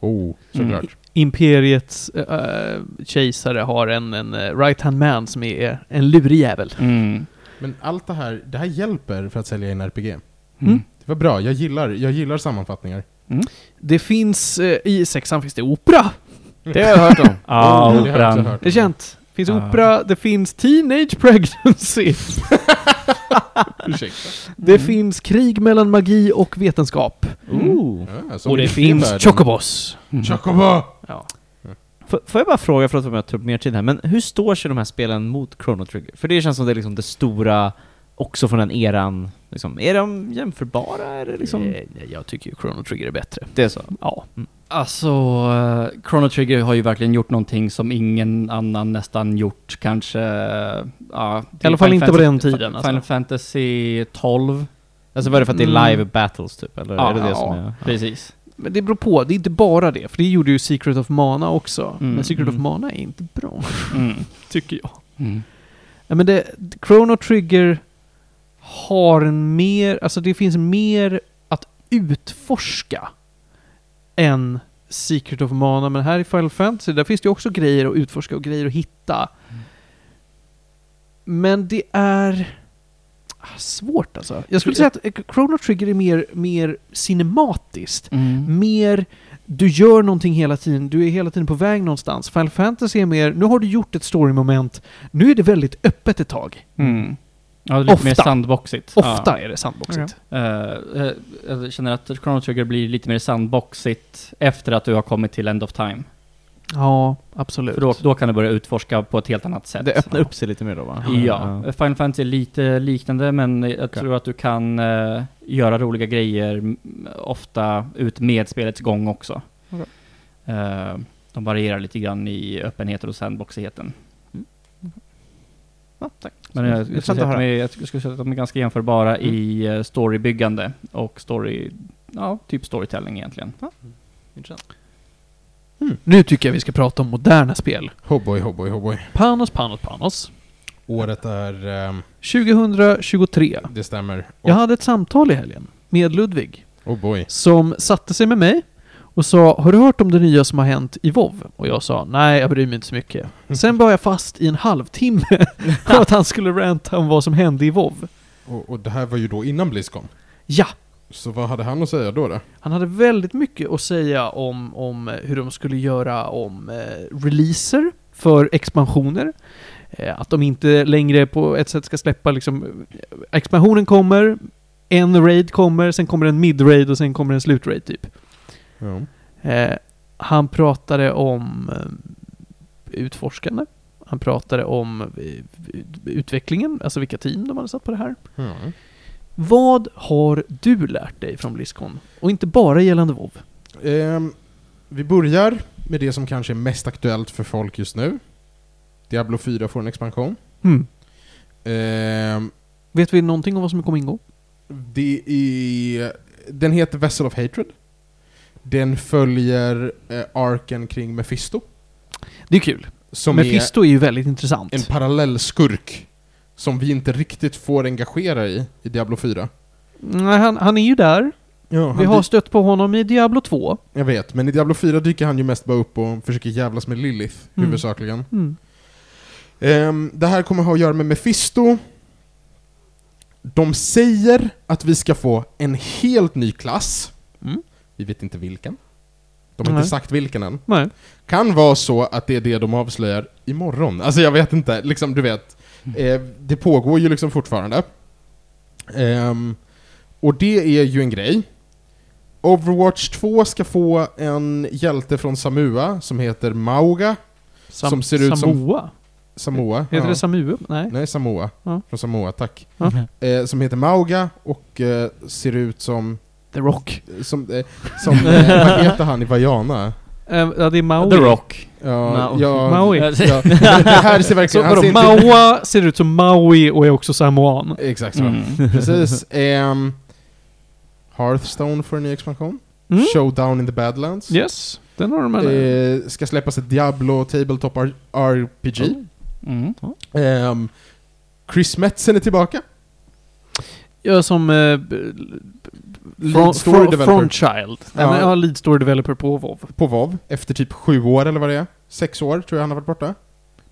Oh, såklart. Mm. Imperiets äh, kejsare har en, en eh, right-hand man som är en lurig jävel. Mm. Men allt det här, det här hjälper för att sälja in RPG. Mm. Det var bra, jag gillar, jag gillar sammanfattningar. Mm. Det finns, eh, i sexan finns det opera. Det har jag hört om. Ja, Oh, det operan. hört Det är känt. Det finns Ja. opera, det finns teenage pregnancy. Ursäkta. Det finns krig mellan magi och vetenskap. Ooh. Ja, som Och det finns. Chocobos. Chocobo! Ja. F- får jag bara fråga, förlåt om jag tar upp mer tid här, men hur står sig de här spelen mot Chrono Trigger? För det känns som det är liksom det stora, också från den eran, liksom. Är de jämförbara? Är det liksom... Eh, Jag tycker ju Chrono Trigger är bättre. Det är så? Ja. Alltså, eh, Chrono Trigger har ju verkligen gjort någonting som ingen annan nästan gjort kanske, eh, ja... I alla fall Final inte på den tiden, alltså. Final Fantasy 12. Alltså var det för att det är Mm. live battles typ, eller Ja, är det det ja, som är... Precis. Men det beror på, det är inte bara det. För det gjorde ju Secret of Mana också. Mm, Men Secret of mm. Mana är inte bra, Mm. tycker jag. Mm. Ja, men det, Chrono Trigger har en mer, alltså det finns mer att utforska än Secret of Mana. Men här i Final Fantasy, där finns det ju också grejer att utforska och grejer att hitta. Men det är ah, svårt alltså. Jag skulle säga att eh, Chrono Trigger är mer, mer cinematiskt. Mm. Mer, du gör någonting hela tiden, du är hela tiden på väg någonstans. Final Fantasy är mer, nu har du gjort ett story-moment, nu är det väldigt öppet ett tag. Mm. Ja, det är lite Ofta. mer sandboxigt. Ofta är det sandboxigt. Ja. Eh, eh, jag känner att Chrono Trigger blir lite mer sandboxigt efter att du har kommit till End of Time. Ja, absolut. För då, då kan du börja utforska på ett helt annat sätt. Det öppnar upp sig lite mer då va? Ja, Final Fantasy är lite liknande men jag tror att du kan eh, göra roliga grejer ofta ut med spelets gång också. Okej. Eh, de varierar lite grann i öppenheten och sandboxigheten. Ja, tack. Men jag, jag, skulle att säga att höra. de är, jag skulle säga att de är ganska jämförbara i eh, storybyggande och story, ja, typ storytelling egentligen. Intressant. Nu tycker jag vi ska prata om moderna spel. Hoboy, hoboy, hoboy. Panos, Panos, Panos. Året är... ehm, 2023. det stämmer. Och, Jag hade ett samtal i helgen med Ludvig Oh boy. som satte sig med mig och sa Har du hört om det nya som har hänt i WoW? Och jag sa Nej, jag bryr mig inte så mycket. Sen var jag fast i en halvtimme för att han skulle ranta om vad som hände i WoW. Och, och det här var ju då innan Blizzcon. Ja, Så vad hade han att säga då? då? han hade väldigt mycket att säga om, om hur de skulle göra om eh, releaser för expansioner. Eh, att de inte längre på ett sätt ska släppa liksom... eh, Expansionen kommer, en raid kommer, sen kommer en mid-raid och sen kommer en slut-raid typ. Ja. Eh, han pratade om eh, utforskande. Han pratade om eh, utvecklingen, alltså vilka team de hade satt på det här. Ja. Vad har du lärt dig från Blizzcon? Och inte bara gällande WoW. Ehm, vi börjar med det som kanske är mest aktuellt för folk just nu. Diablo 4 får en expansion. Hmm. Ehm, Vet vi någonting om vad som kommer ingå? det är, den heter Vessel of Hatred. Den följer eh, arken kring Mephisto. Det är kul. Som Mephisto är ju väldigt intressant. är en parallellskurk som vi inte riktigt får engagera i, i Diablo 4. Nej, han, han är ju där. Ja, Vi har stött på honom i Diablo 2. Jag vet, men i Diablo 4 dyker han ju mest bara upp och försöker jävlas med Lilith, Mm. huvudsakligen. Mm. Ehm, det här kommer ha att göra med Mephisto. De säger att vi ska få en helt ny klass. Vi vet inte vilken. De har Nej. inte sagt vilken än. Nej. Kan vara så att det är det de avslöjar imorgon. Alltså jag vet inte, liksom du vet. Eh, det pågår ju liksom fortfarande. Ehm, och det är ju en grej. Overwatch 2 ska få en hjälte från Samua som heter Mauga. Sam- Som ser ut som- Samoa? Samoa. Heter ja. det Samua? Nej. Nej, Samoa. Ja. Från Samoa, tack. Ja. Eh, som heter Mauga och eh, ser ut som... The Rock. Som, eh, som eh, vad heter han i Vajana? Eh, ja, det är Maui. The Rock. Ja, Mao- ja, Maui. ja, det här ser Så verkligen... han vadå, ser inte- Maua ser ut som Maui och är också samoan. Exakt så. Mm. Precis. Ehm, Hearthstone får en ny expansion. Mm. Showdown in the Badlands. Yes, den har de med. Eh, ska släppas ett Diablo Tabletop R- RPG. Mm. Ehm, Chris Metzen är tillbaka. Ja, som... Eh, b- Lead story front, developer. front Child. Ja. Ja. ja, lead story developer på WoW. På WoW efter typ sju år eller vad det är. Sex år tror jag han har varit borta.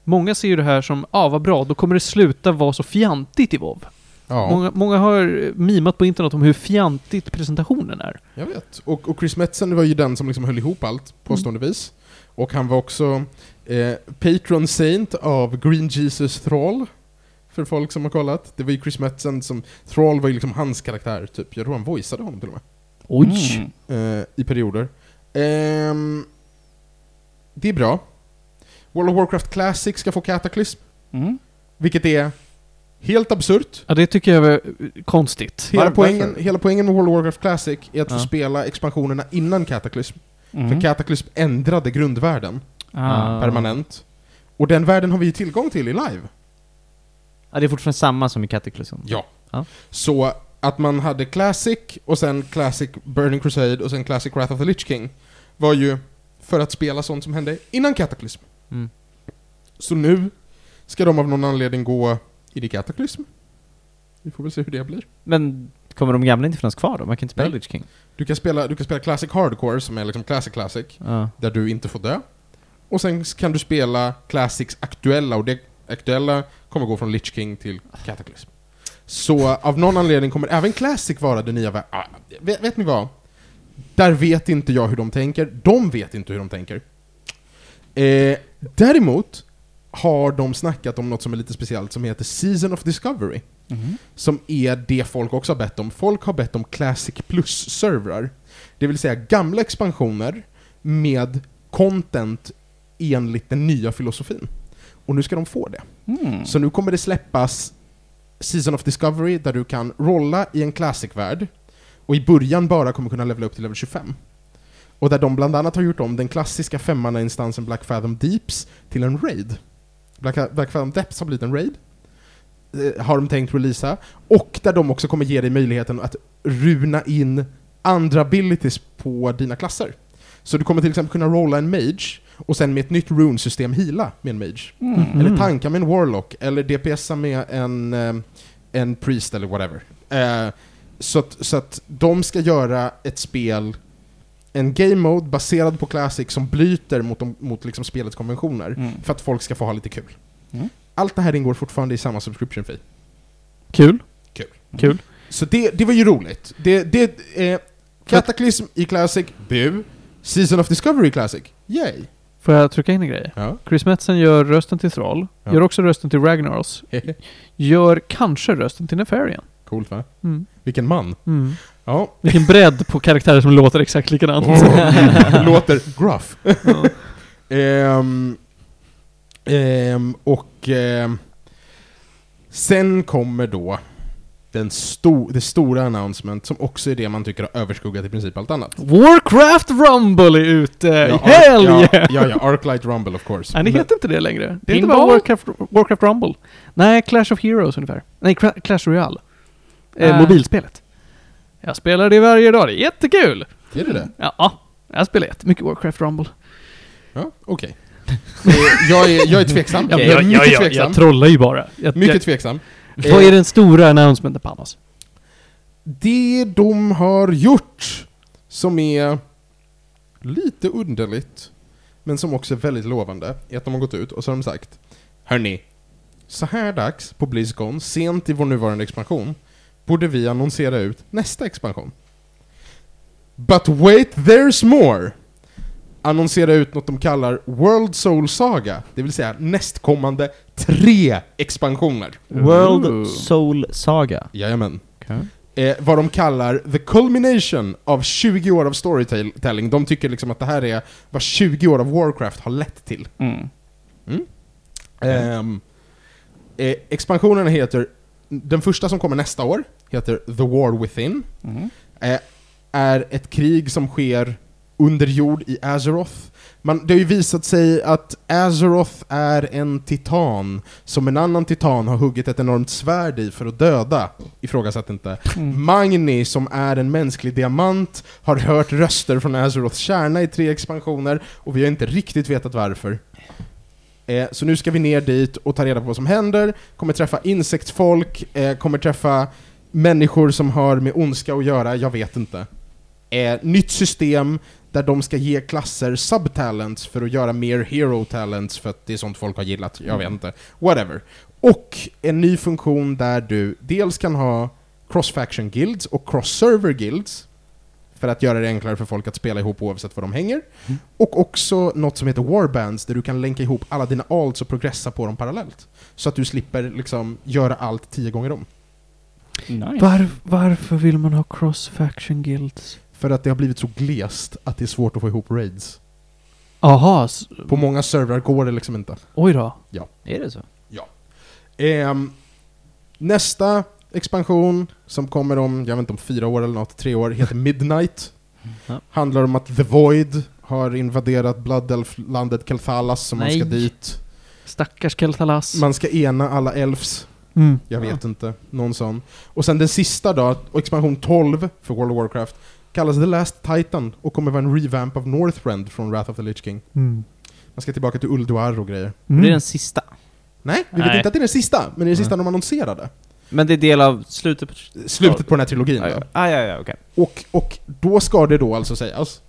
Många ser ju det här som, ah vad bra, då kommer det sluta vara så fjantigt i WoW. Ja, Många, många har mimat på internet om hur fjantigt presentationen är. jag vet. Och, och Chris Metzen var ju den som liksom höll ihop allt, påståendevis. Och han var också eh, patron saint av Green Jesus Thrall. För folk som har kollat. Det var ju Chris Metzen som... Thrall var ju liksom hans karaktär, typ. Jag tror han voiceade honom till och med. Oj! Mm. eh, i perioder. Ehm, det är bra. World of Warcraft Classic ska få Cataclysm, Mm. vilket är helt absurt. Ja, det tycker jag är konstigt. Hela, Var- poängen, varför? hela poängen med World of Warcraft Classic är att få Ja. spela expansionerna innan Cataclysm. För Mm. Cataclysm ändrade grundvärlden Ah. permanent. Och den världen har vi ju tillgång till i live. Ja, det är fortfarande samma som i Cataclysm. Ja. Ja. Så att man hade Classic, och sen Classic Burning Crusade, och sen Classic Wrath of the Lich King, var ju för att spela sånt som hände innan Cataclysm. Mm. Så nu ska de av någon anledning gå i det Cataclysm. Vi får väl se hur det blir. Men kommer de gamla inte finnas kvar då? Man kan inte spela Nej. Lich King? Du kan spela, du kan spela Classic Hardcore, som är liksom Classic Classic, Ja. där du inte får dö. Och sen kan du spela Classics aktuella, och det aktuella kommer gå från Lich King till Cataclysm. Så av någon anledning kommer även Classic vara det nya vä- ah, vet, vet ni vad? Där vet inte jag hur de tänker, de vet inte hur de tänker. Eh, däremot har de snackat om något som är lite speciellt som heter Season of Discovery. Mhm. Som är det folk också har bett om. Folk har bett om Classic Plus-servrar. Det vill säga gamla expansioner med content enligt den nya filosofin. Och nu ska de få det. Mm. Så nu kommer det släppas Season of Discovery där du kan rolla i en Classic-värld och i början bara kommer kunna levela upp till level 25. Och där de bland annat har gjort om den klassiska femmanna-instansen Black Fathom Deeps till en raid. Black, Black Fathom Depths har blivit en raid. Eh, har de tänkt releasa. Och där de också kommer ge dig möjligheten att runa in andra abilities på dina klasser. Så du kommer till exempel kunna rolla en mage och sen med ett nytt runesystem heala med en mage. Mm. Eller tanka med en warlock, eller DPSa med en, eh, en priest eller whatever. Eh, så, att, så att de ska göra ett spel, en game mode baserad på Classic som bryter mot, de, mot liksom spelets konventioner. Mm. För att folk ska få ha lite kul. Mm. Allt det här ingår fortfarande i samma subscription fee. Kul. Kul. Kul. Så det, det var ju roligt. Det, det, eh, Cataclysm i Classic, bu. Season of Discovery Classic, yay! Får jag trycka in en grej? Ja. Chris Metzen gör rösten till Thrall, Ja. gör också rösten till Ragnaros, gör kanske rösten till Nefarian. Coolt va? Mm. Vilken man. Mm. Ja. Vilken bredd på karaktärer som låter exakt likadant. Oh, låter gruff. Ja. Ehm, ehm, och ehm, sen kommer då den sto det stora announcement som också är det man tycker har överskuggat i princip allt annat. Warcraft Rumble är ute! Ja, Hell ja, yeah! ja, ja, Arclight Rumble of course. Nej, det heter inte det längre. Det heter bara Warcraft, Warcraft Rumble. Nej, Clash of Heroes ungefär. Nej, Clash Royale. Eh, Äh. mobilspelet. Jag spelar det varje dag, det är jättekul! Är det det? Ja, jag spelar jättemycket Warcraft Rumble. Ja, okej. Eh, jag, är, jag är tveksam. Ja, jag jag, är jag, jag, jag trollar ju bara. Jag, mycket jag, tveksam. Vad är den stora announcementen Panos? Det de har gjort, som är lite underligt, men som också är väldigt lovande, är att de har gått ut och så har de sagt Hörni, så här dags på Blizzcon, sent i vår nuvarande expansion, borde vi annonsera ut nästa expansion. But wait, there's more! Annonsera ut något de kallar World Soul Saga, det vill säga nästkommande tre expansioner. World Ooh. Soul Saga. Jajamän. Eh, vad de kallar the culmination av 20 år av storytelling. De tycker liksom att det här är vad 20 år av Warcraft har lett till. Mm. Ehm, eh, expansionerna heter, den första som kommer nästa år, heter The War Within. Mm. Eh, är ett krig som sker under jord i Azeroth. Man, det har ju visat sig att Azeroth är en titan som en annan titan har huggit ett enormt svärd i för att döda. Ifrågasatt inte. Mm. Magni, som är en mänsklig diamant, har hört röster från Azeroths kärna i tre expansioner och vi har inte riktigt vetat varför. Eh, så nu ska vi ner dit och ta reda på vad som händer, kommer träffa insektsfolk, eh, kommer träffa människor som har med ondska att göra, jag vet inte. Eh, nytt system där de ska ge klasser subtalents för att göra mer hero talents för att det är sånt folk har gillat, jag vet inte. Whatever. Och en ny funktion där du dels kan ha cross-faction guilds och cross-server guilds för att göra det enklare för folk att spela ihop oavsett var de hänger. Mm. Och också något som heter warbands där du kan länka ihop alla dina alts och progressa på dem parallellt. Så att du slipper liksom göra allt tio gånger om. Nice. Var, varför vill man ha cross-faction guilds? För att det har blivit så glest att det är svårt att få ihop raids. Aha, s- På många servrar går det liksom inte. oj då. Är det så? Ehm, nästa expansion, som kommer om, jag vet inte om fyra år eller något, tre år, heter Midnight. Ja. Handlar om att The Void har invaderat Blood Elf-landet Kelthalas som man ska dit. Stackars Keltalas. Man ska ena alla elfs, Mm. jag vet inte, någon sån. Och sen den sista då, och expansion 12 för World of Warcraft, kallas The Last Titan och kommer vara en revamp av Northrend från Wrath of the Lich King. Mm. Man ska tillbaka till Ulduar och grejer. Det är den sista. Nej, vi vet Nej. inte att det är den sista, men det är den sista de annonserade. Men det är del av slutet på... Slutet på den här trilogin Ah, ja, ah, ja, ja, okej. Och, och då ska det då alltså sägas,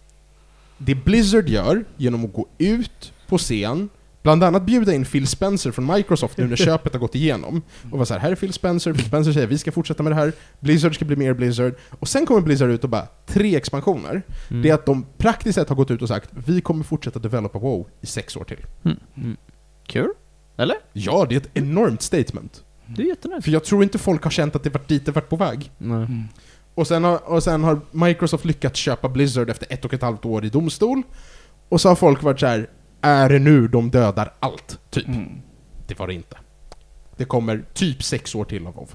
det Blizzard gör genom att gå ut på scen, bland annat bjuda in Phil Spencer från Microsoft nu när köpet har gått igenom, och vara så här, här är Phil Spencer, Phil Spencer säger vi ska fortsätta med det här, Blizzard ska bli mer Blizzard, och sen kommer Blizzard ut och bara, tre expansioner. Mm. Det är att de praktiskt sett har gått ut och sagt, vi kommer fortsätta developa WoW i sex år till. Kul? Eller? Ja, det är ett enormt statement. Det är jättenice. För jag tror inte folk har känt att det varit dit det varit på väg. Nej. Mm. Och sen, har, och sen har Microsoft lyckats köpa Blizzard efter ett och ett halvt år i domstol. Och så har folk varit så här: är det nu de dödar allt? Typ. Mm. Det var det inte. Det kommer typ sex år till av WoW.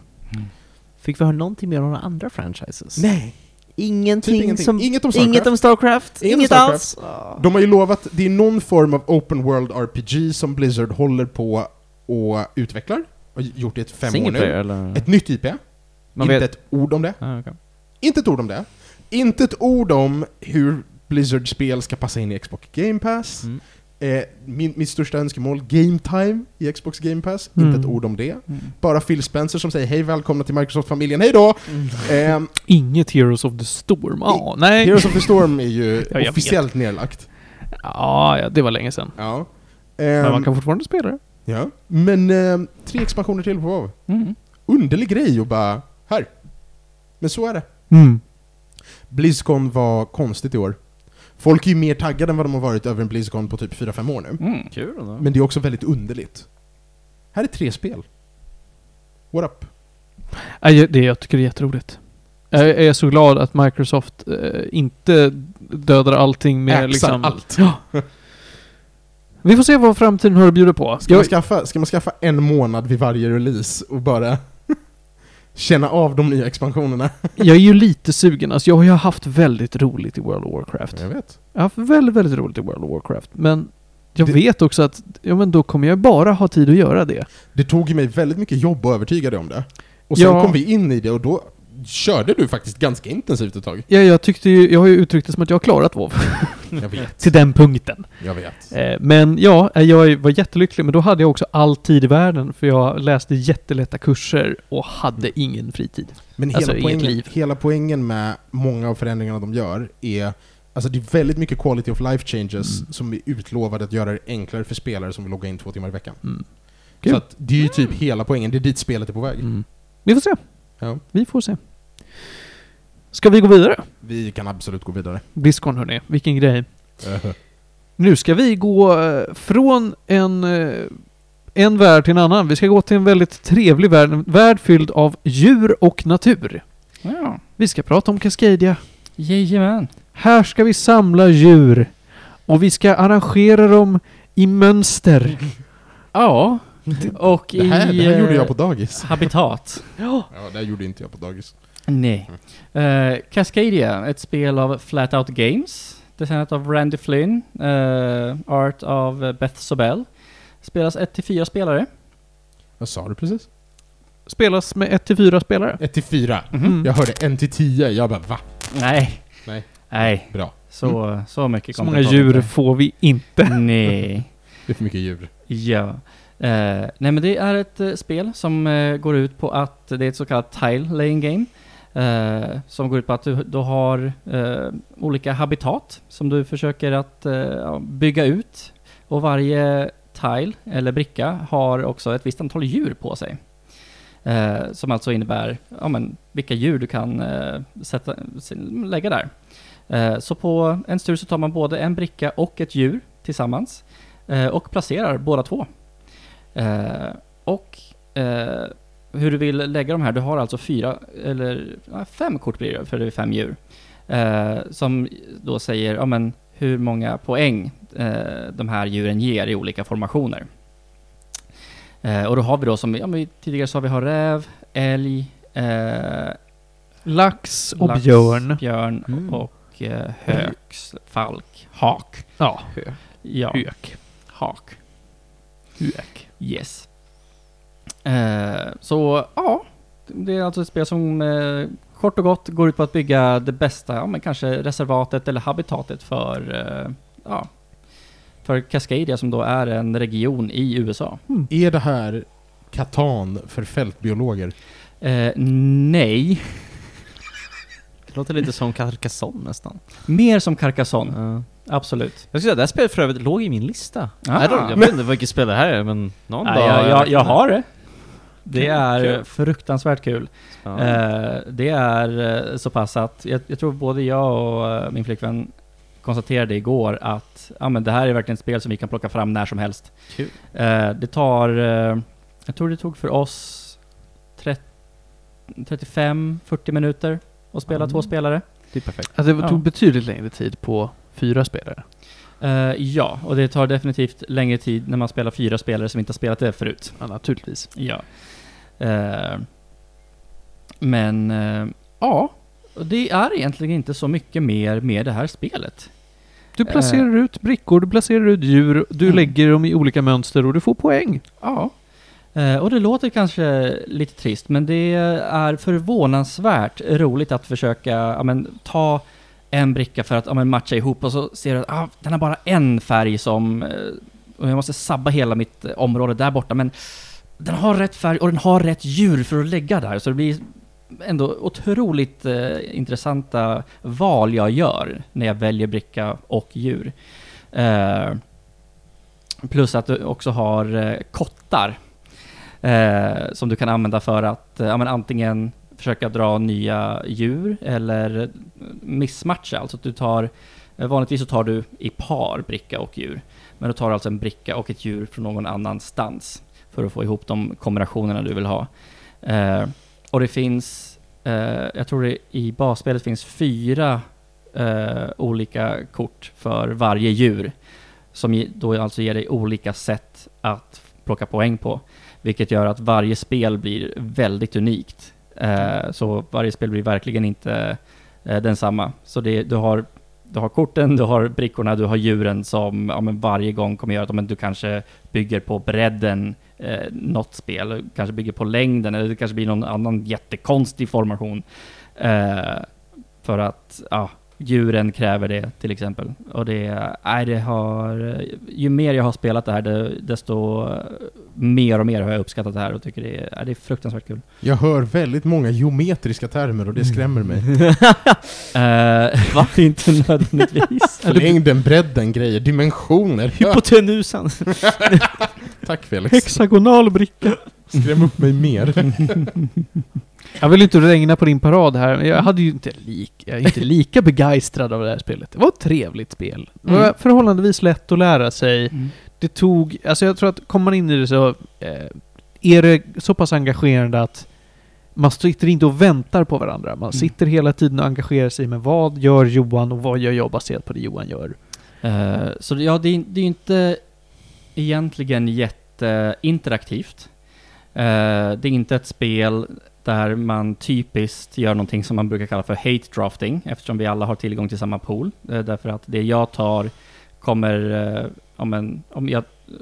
Fick vi höra någonting mer om några andra franchises? Nej, Ingenting, typ ingenting. som... inget om Starcraft. Inget om Starcraft? Inget Inget Starcraft. alls? De har ju lovat, det är någon form av open world RPG som Blizzard håller på och utvecklar. Och gjort det i ett fem år Single player nu. eller? Ett nytt IP. Man inte vet... ett ord om det. Ah, okej. Inte ett ord om det. Inte ett ord om hur Blizzard-spel ska passa in i Xbox Game Pass. Mm. Eh, min, mitt största önskemål, game time i Xbox Game Pass. Mm. Inte ett ord om det. Mm. Bara Phil Spencer som säger hej välkomna till Microsoft-familjen, hej då! Eh, Inget Heroes of the Storm. Ja, nej. Heroes of the Storm är ju Ja, officiellt nedlagt. Ja, ja, det var länge sedan. Ja. Men Eh, man kan fortfarande spela det. ja. Men eh, tre expansioner till på WoW. Mm. Underlig grej och bara, här. Men så är det. Mm. Blizzcon var konstigt i år. Folk är ju mer taggade än vad de har varit över en Blizzcon på typ 4-5 år nu. Mm. Kul ändå. Men det är också väldigt underligt. Här är tre spel. What up? Nej, det, jag tycker det är jätteroligt. Jag är så glad att Microsoft eh, inte dödar allting med Äxar liksom... allt. Ja. Vi får se vad framtiden har att bjuda på. Ska, man skaffa, ska man skaffa en månad vid varje release och bara känna av de nya expansionerna? jag är ju lite sugen. Alltså, jag har ju haft väldigt roligt i World of Warcraft. Jag vet. Jag har haft väldigt, väldigt roligt i World of Warcraft. Men jag Det- vet också att ja, men då kommer jag bara ha tid att göra det. Det tog ju mig väldigt mycket jobb att övertyga dig om det. Och sen Ja. kom vi in i det och då körde du faktiskt ganska intensivt ett tag. Ja, jag tyckte ju, jag har ju uttryckt det som att jag har klarat WoW Jag vet. till den punkten. Jag vet. Eh, Men ja, eh, jag var jättelycklig, men då hade jag också all tid i världen, för jag läste jättelätta kurser och hade ingen fritid. Men Alltså, hela, inget poängen, liv. hela poängen med många av förändringarna de gör är Alltså det är väldigt mycket quality of life changes Mm. som är utlovade att göra det enklare för spelare som vill logga in två timmar i veckan. Mm. Så att det är ju typ hela poängen, det är dit spelet är på väg. Mm. Vi får se. Ja. Vi får se. Ska vi gå vidare? Vi kan absolut gå vidare. Blizzcon hörni, vilken grej. Nu ska vi gå eh, från en, eh, en värld till en annan. Vi ska gå till en väldigt trevlig värld, en värld fylld av djur och natur. Ja. Vi ska prata om Cascadia. Jajamän. Här ska vi samla djur. Och vi ska arrangera dem i mönster. Ja. Och Det här, i... det här gjorde eh, jag på dagis. Habitat. Ja. Ja, det här gjorde inte jag på dagis. Nej. Uh, Cascadia, ett spel av Flat Out Games. Designat av Randy Flynn. eh, art av Beth Sobel. Spelas 1-4 spelare. Vad sa du precis? Spelas med 1 till 4 spelare. 1 till 4. Mm. Jag hörde 1 till 10, jag bara va? Nej. Nej. Nej. Bra. Så, så mycket Så många vi djur får vi inte. Nej. Det är för mycket djur. Ja. Eh, nej men det är ett eh, spel som eh, går ut på att det är ett så kallat tile laying game eh, som går ut på att du, du har eh, olika habitat som du försöker att eh, bygga ut. Och varje tile, eller bricka, har också ett visst antal djur på sig. Eh, som alltså innebär ja, men, vilka djur du kan eh, sätta, lägga där. Eh, så på en tur så tar man både en bricka och ett djur tillsammans eh, och placerar båda två. Eh, och eh, hur du vill lägga de här, du har alltså fyra, eller fem kort blir det, för det är fem djur. Eh, som då säger, ja men hur många poäng eh, de här djuren ger i olika formationer. Eh, och då har vi då som, ja tidigare sa vi har räv, älg, eh, Lax och lax, björn. björn Mm. och eh, höks, falk, hak. Ja, Ja, hök. hak. Hök. Yes. Eh, så ja, det är alltså ett spel som eh, kort och gott går ut på att bygga det bästa, ja men kanske reservatet eller habitatet för, eh, ja, för Cascadia som då är en region i USA. Är det här Katan för fältbiologer? Eh, nej, Det låter lite som Carcassonne nästan. mer som Carcassonne, Ja. absolut. Jag skulle säga, det här spelet för övrigt låg i min lista. Ah. Jag vet inte vilket spel det här är, men någon Nej, dag... jag, jag, jag har det. Det Kul, är kul. fruktansvärt kul. Ja. Eh, det är eh, så pass att jag, jag tror både jag och eh, min flickvän konstaterade igår att ja, men det här är verkligen ett spel som vi kan plocka fram när som helst. Kul. Eh, det tar, eh, jag tror det tog för oss 35-40 minuter att spela Mm. två spelare. Det är perfekt. Alltså det Ja. tog betydligt längre tid på fyra spelare. Eh, ja, och det tar definitivt längre tid när man spelar fyra spelare som inte har spelat det förut. Ja, naturligtvis. Ja. Eh, men eh, ja, det är egentligen inte så mycket mer med det här spelet. Du placerar ut brickor, du placerar ut djur, du Mm. lägger dem i olika mönster och du får poäng. Ja. Eh, och det låter kanske lite trist, men det är förvånansvärt roligt att försöka ja, men, ta en bricka för att ja, men, matcha ihop och så ser du att ah, den har bara en färg som... eh, Och jag måste sabba hela mitt eh, område där borta, men den har rätt färg och den har rätt djur för att lägga där, så det blir ändå otroligt eh, intressanta val jag gör när jag väljer bricka och djur. Eh, plus att du också har eh, kottar eh, som du kan använda för att eh, ja, men antingen försöka dra nya djur eller eh, missmatcha. Alltså att du tar, eh, vanligtvis så tar du i par bricka och djur. Men du tar alltså en bricka och ett djur från någon annanstans för att få ihop de kombinationerna du vill ha. Eh, och det finns, eh, jag tror det i basspelet finns fyra eh, olika kort för varje djur. Som då alltså ger dig olika sätt att plocka poäng på. Vilket gör att varje spel blir väldigt unikt. Eh, så varje spel blir verkligen inte eh, densamma. Så det, du, har, du har korten, du har brickorna, du har djuren som ja, men varje gång kommer göra att ja, men du kanske bygger på bredden eh, något spel, kanske bygger på längden eller det kanske blir någon annan jättekonstig formation. Eh, för att ja, djuren kräver det till exempel. Och det, nej, det har, ju mer jag har spelat det här, det, desto mer och mer har jag uppskattat det här och tycker det är, det är fruktansvärt kul. Jag hör väldigt många geometriska termer och det skrämmer mig. Eh, Va? Inte nödvändigtvis. Längden, bredden, grejer, dimensioner. Hypotenusan! Tack Felix. Hexagonal bricka. Skräm upp mig mer. Jag vill inte regna på din parad här, men jag hade ju inte, lik, jag är inte lika begeistrad av det här spelet. Det var ett trevligt spel. Det var Mm. förhållandevis lätt att lära sig. Mm. Det tog, alltså jag tror att kommer man in i det så eh, är det så pass engagerande att man sitter inte och väntar på varandra. Man Mm. sitter hela tiden och engagerar sig med vad gör Johan och vad gör jag baserat på det Johan gör. Eh, så ja, det är, det är ju inte egentligen jätteinteraktivt. Uh, det är inte ett spel där man typiskt gör någonting som man brukar kalla för hate drafting, eftersom vi alla har tillgång till samma pool. Eh, därför att det jag tar kommer, eh, om, en, om jag, eh,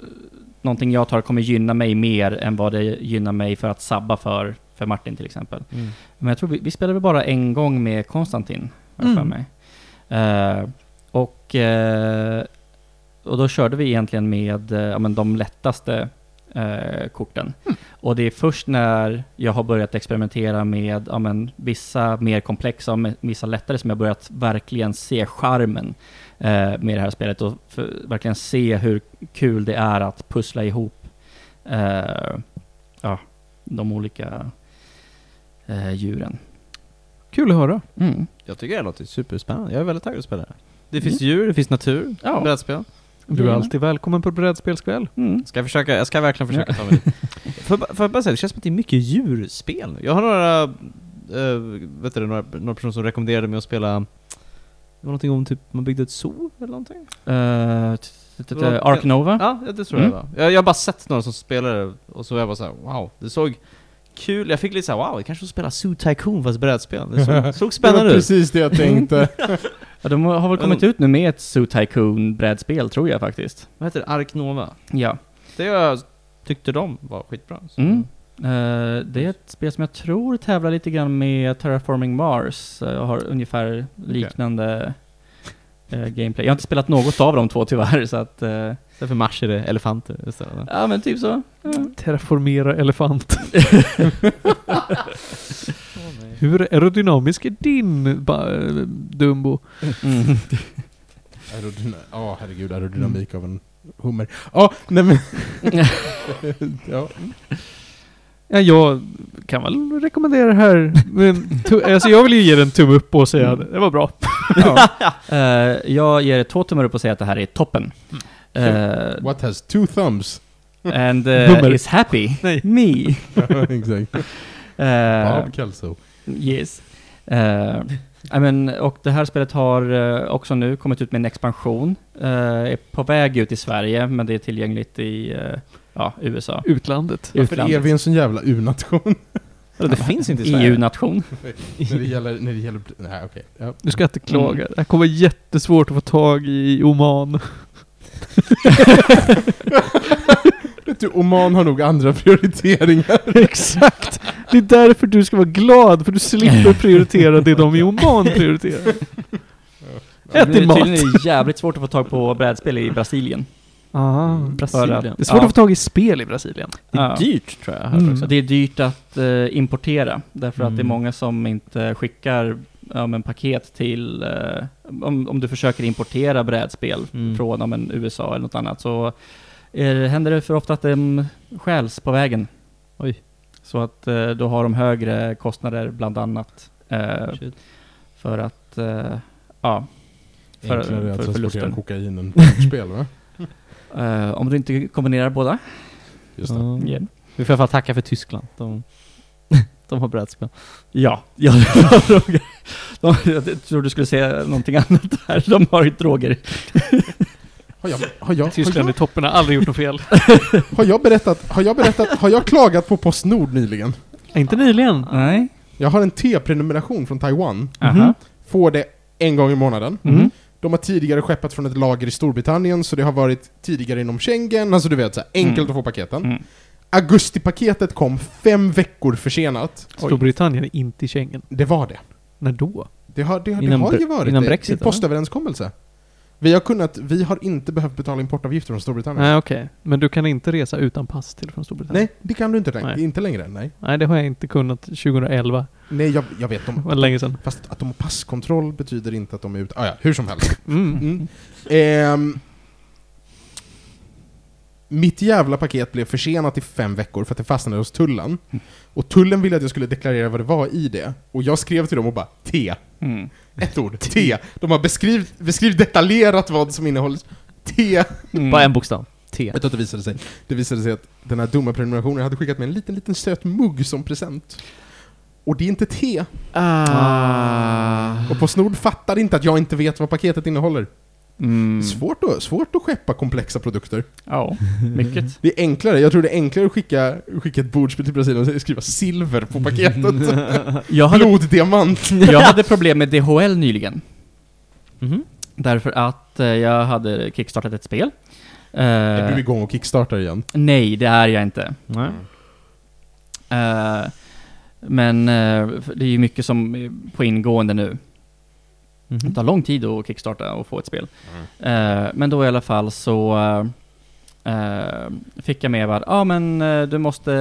någonting jag tar kommer gynna mig mer än vad det gynnar mig för att sabba för, för Martin till exempel. Mm. Men jag tror vi, vi spelade bara en gång med Konstantin, har jag för Mm. mig. Eh, och, eh, och då körde vi egentligen med eh, ja, men de lättaste eh, korten. Och det är först när jag har börjat experimentera med ja, men, vissa mer komplexa och vissa lättare som jag börjat verkligen se charmen eh, med det här spelet och för, verkligen se hur kul det är att pussla ihop eh, ja, de olika eh, djuren. Kul att höra. Mm. Jag tycker det låter superspännande. Jag är väldigt taggad att spela det. Det finns djur, det finns natur, Ja. brädspel. Du är Jajamän. alltid välkommen på brädspelskväll. Mm. Ska jag försöka, jag ska verkligen försöka ta mig dit. Får jag- bara säga, det känns som att det är mycket djurspel nu. Jag har några, eh, vet du, några, några personer som rekommenderade mig att spela, det var någonting om typ, man byggde ett zoo eller någonting? Eh, Ark Nova? Ja, det tror Mm. jag det var. Jag, jag har bara sett några som spelade och så var jag bara såhär, wow, det såg kul, jag fick lite såhär, wow, kanske att spela Zoo Tycoon fast brädspel. Det såg, såg Det var spännande ut. precis det jag tänkte. Ja, de har väl kommit ut nu med ett Zoo Tycoon brädspel tror jag faktiskt. Vad heter det? Ark Nova? Ja. Det jag tyckte de var skitbra. Mm. Eh, det är ett spel som jag tror tävlar lite grann med Terraforming Mars. Uh, har ungefär liknande eh, gameplay. Jag har inte spelat något av de två tyvärr, så att... Istället för Mars är det elefanter istället. ja, men typ så. Ja. Terraformera elefant. Hur aerodynamisk är din Dumbo? Mm. Ja, herregud, aerodynamik av en hummer. Ja, nej men... ja. Ja, jag kan väl rekommendera det här. Men alltså jag vill ju ge den en tumme upp och säga att det var bra. ja. Eh, jag ger två tummar upp och säger att det här är toppen. Eh, What has two thumbs? and uh, is happy. Nej. Me. Exakt. Eh, Bob Kelso. Yes. Uh, I mean, och det här spelet har också nu kommit ut med en expansion. Uh, är på väg ut i Sverige, men det är tillgängligt i ja, USA. Utlandet. Varför är vi en sån jävla u-nation? Vadå, det finns inte i Sverige? EU-nation. när det gäller... När det gäller nej, okej. Ja. Du ska inte klaga. Mm. Det här kommer vara jättesvårt att få tag i Oman. Vet du, Oman har nog andra prioriteringar. Exakt! Det är därför du ska vara glad, för du slipper prioritera det de i Oman prioriterar. Ät det din är mat! tydligen jävligt svårt att få tag på brädspel i Brasilien. Ah. Brasilien. Det är svårt Ja. att få tag i spel i Brasilien. Det är Ja. dyrt tror jag. Mm. Det är dyrt att eh, importera, därför att det är Mm. många som inte skickar ja, men paket till... eh, om, om du försöker importera brädspel Mm. från ja, men USA eller något annat så eh, händer det för ofta att de stjäls på vägen. Oj. Så att eh, då har de högre kostnader bland annat eh, för att... Eh, ja. För, Enklare att för transportera förlusten. kokain än kortspel, va? Eh, om du inte kombinerar båda. Just det. Ja. Yeah. Vi får i alla fall tacka för Tyskland. De, de har brädspel. Ja, ja det var. De, jag tror du skulle säga någonting annat där. De har ju droger. Har jag, har, jag, har, Tyskland i toppen har aldrig gjort något fel. har jag berättat, har jag berättat, har jag klagat på Postnord nyligen? Inte nyligen. Nej. Jag har en T-prenumeration från Taiwan. Aha. Får det en gång i månaden. Mm. De har tidigare skeppat från ett lager i Storbritannien, så det har varit tidigare inom Schengen, alltså du vet så här, enkelt Mm. att få paketen. Mm. Augustipaketet kom fem veckor försenat. Storbritannien är inte i Schengen. Det var det. När då? Det har, det, det har ju varit innan det. Brexit, är postöverenskommelse. Vi har kunnat, vi har inte behövt betala importavgifter från Storbritannien. Nej okej. Men du kan inte resa utan pass till från Storbritannien? Nej, det kan du inte. Nej. Inte längre, nej. Nej, det har jag inte kunnat 2011. Nej, jag, jag vet. Det De, var länge sedan. fast att de har passkontroll betyder inte att de är ute. Ah, ja, hur som helst. Mm. Mm. Ehm, mitt jävla paket blev försenat i fem veckor för att det fastnade hos tullen. Och tullen ville att jag skulle deklarera vad det var i det. Och jag skrev till dem och bara T. Mm. Ett ord. T. De har beskrivit, beskrivit detaljerat vad som innehåller T. Mm. Bara en bokstav. T. Vet du att det visade sig? Det visade sig att den här dumma prenumerationen hade skickat med en liten, liten söt mugg som present. Och det är inte te. Ah. Och Postnord fattar inte att jag inte vet vad paketet innehåller. Mm. Svårt, att, svårt att skeppa komplexa produkter. Ja, mycket. Det är enklare, jag tror det är enklare att skicka, skicka ett bordspel till Brasilien och skriva silver på paketet. Jag hade, Bloddiamant. jag hade problem med DHL nyligen. Mhm. Därför att eh, jag hade kickstartat ett spel. Är Eh, du igång och kickstartar igen? nej, det är jag inte. Nej. Eh, men eh, det är ju mycket som är på ingående nu. Mhm. Det tar lång tid att kickstarta och få ett spel. Eh, men då i alla fall så eh, fick jag med bara, ja men du måste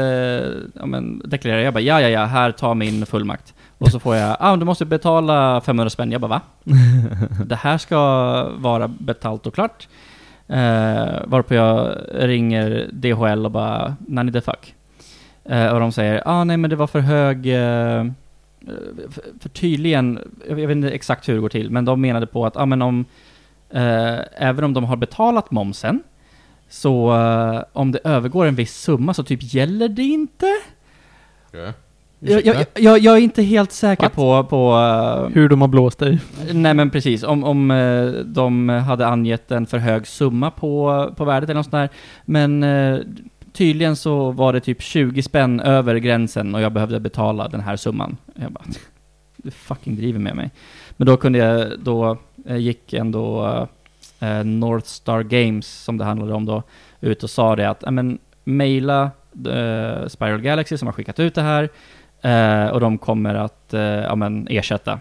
ja, men, deklarera. Jag bara, ja ja ja, här tar min fullmakt. Och så får jag, ja du måste betala 500 spänn. Jag bara, va? Det här ska vara betalt och klart. Eh, varpå jag ringer DHL och bara, nanny the fuck. Eh, och de säger, ah nej men det var för hög, eh, för, för tydligen, jag vet inte exakt hur det går till, men de menade på att, ah men om, eh, även om de har betalat momsen, så eh, om det övergår en viss summa så typ gäller det inte? Jag, jag, jag, jag är inte helt säker What? på, på eh, Hur de har blåst dig. Nej men precis, om, om eh, de hade angett en för hög summa på, på värdet eller något sånt där. Men eh, tydligen så var det typ 20 spänn över gränsen och jag behövde betala den här summan. Jag bara, du fucking driver med mig. Men då kunde jag, då eh, gick ändå eh, eh, North Star Games, som det handlade om då, ut och sa det att, ja men mejla eh, Spiral Galaxy som har skickat ut det här eh, och de kommer att eh, ja, men ersätta.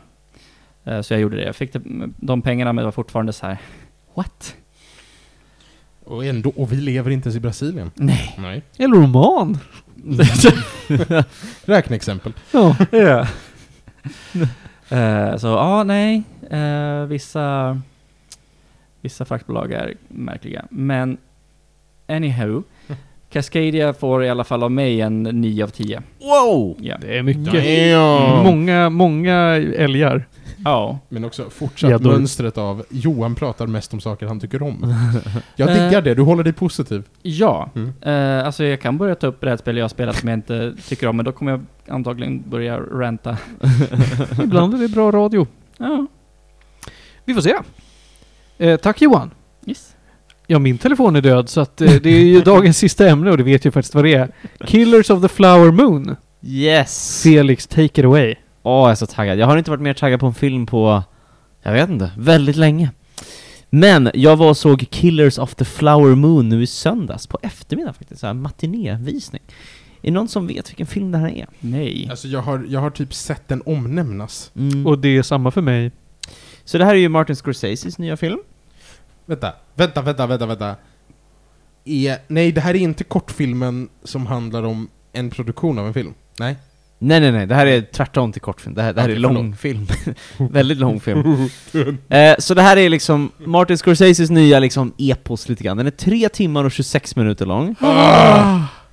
Eh, så jag gjorde det. Jag fick det, de pengarna men det var fortfarande så här. What? Och, ändå, och vi lever inte ens i Brasilien. Nej. Nej. Eller roman. Räkneexempel. Ja. Ja. Eh, så ja, nej. Eh, vissa, vissa fraktbolag är märkliga. Men anywho. Cascadia får i alla fall av mig en 9 av 10. Wow! Ja. Det är mycket. Damn. Många, många älgar. Ja. Men också fortsatt Gäddor. mönstret av Johan pratar mest om saker han tycker om. Jag Eh. diggar det, du håller dig positiv. Ja. Mm. Eh, alltså jag kan börja ta upp brädspel jag har spelat som jag inte tycker om, men då kommer jag antagligen börja ranta. Ibland är det bra radio. Ja. Vi får se. Eh, tack Johan. Yes. Ja, min telefon är död så att eh, det är ju dagens sista ämne och det vet ju faktiskt vad det är. Killers of the Flower Moon. Yes! Felix, take it away. Åh, jag är så taggad. Jag har inte varit mer taggad på en film på, jag vet inte, väldigt länge. Men jag var och såg Killers of the Flower Moon nu i söndags, på eftermiddagen faktiskt, så här matinévisning. Är det någon som vet vilken film det här är? Nej. Alltså jag har, jag har typ sett den omnämnas. Mm. Och det är samma för mig. Så det här är ju Martin Scorseses nya film. Vänta, vänta, vänta, vänta, vänta. Är, nej, det här är inte kortfilmen som handlar om en produktion av en film. Nej. Nej nej nej, det här är tvärtom till kortfilm, det här, det här Okej, är långfilm. Väldigt lång film. Eh, så det här är liksom Martin Scorseses nya liksom epos lite grann. Den är 3 timmar och 26 minuter lång.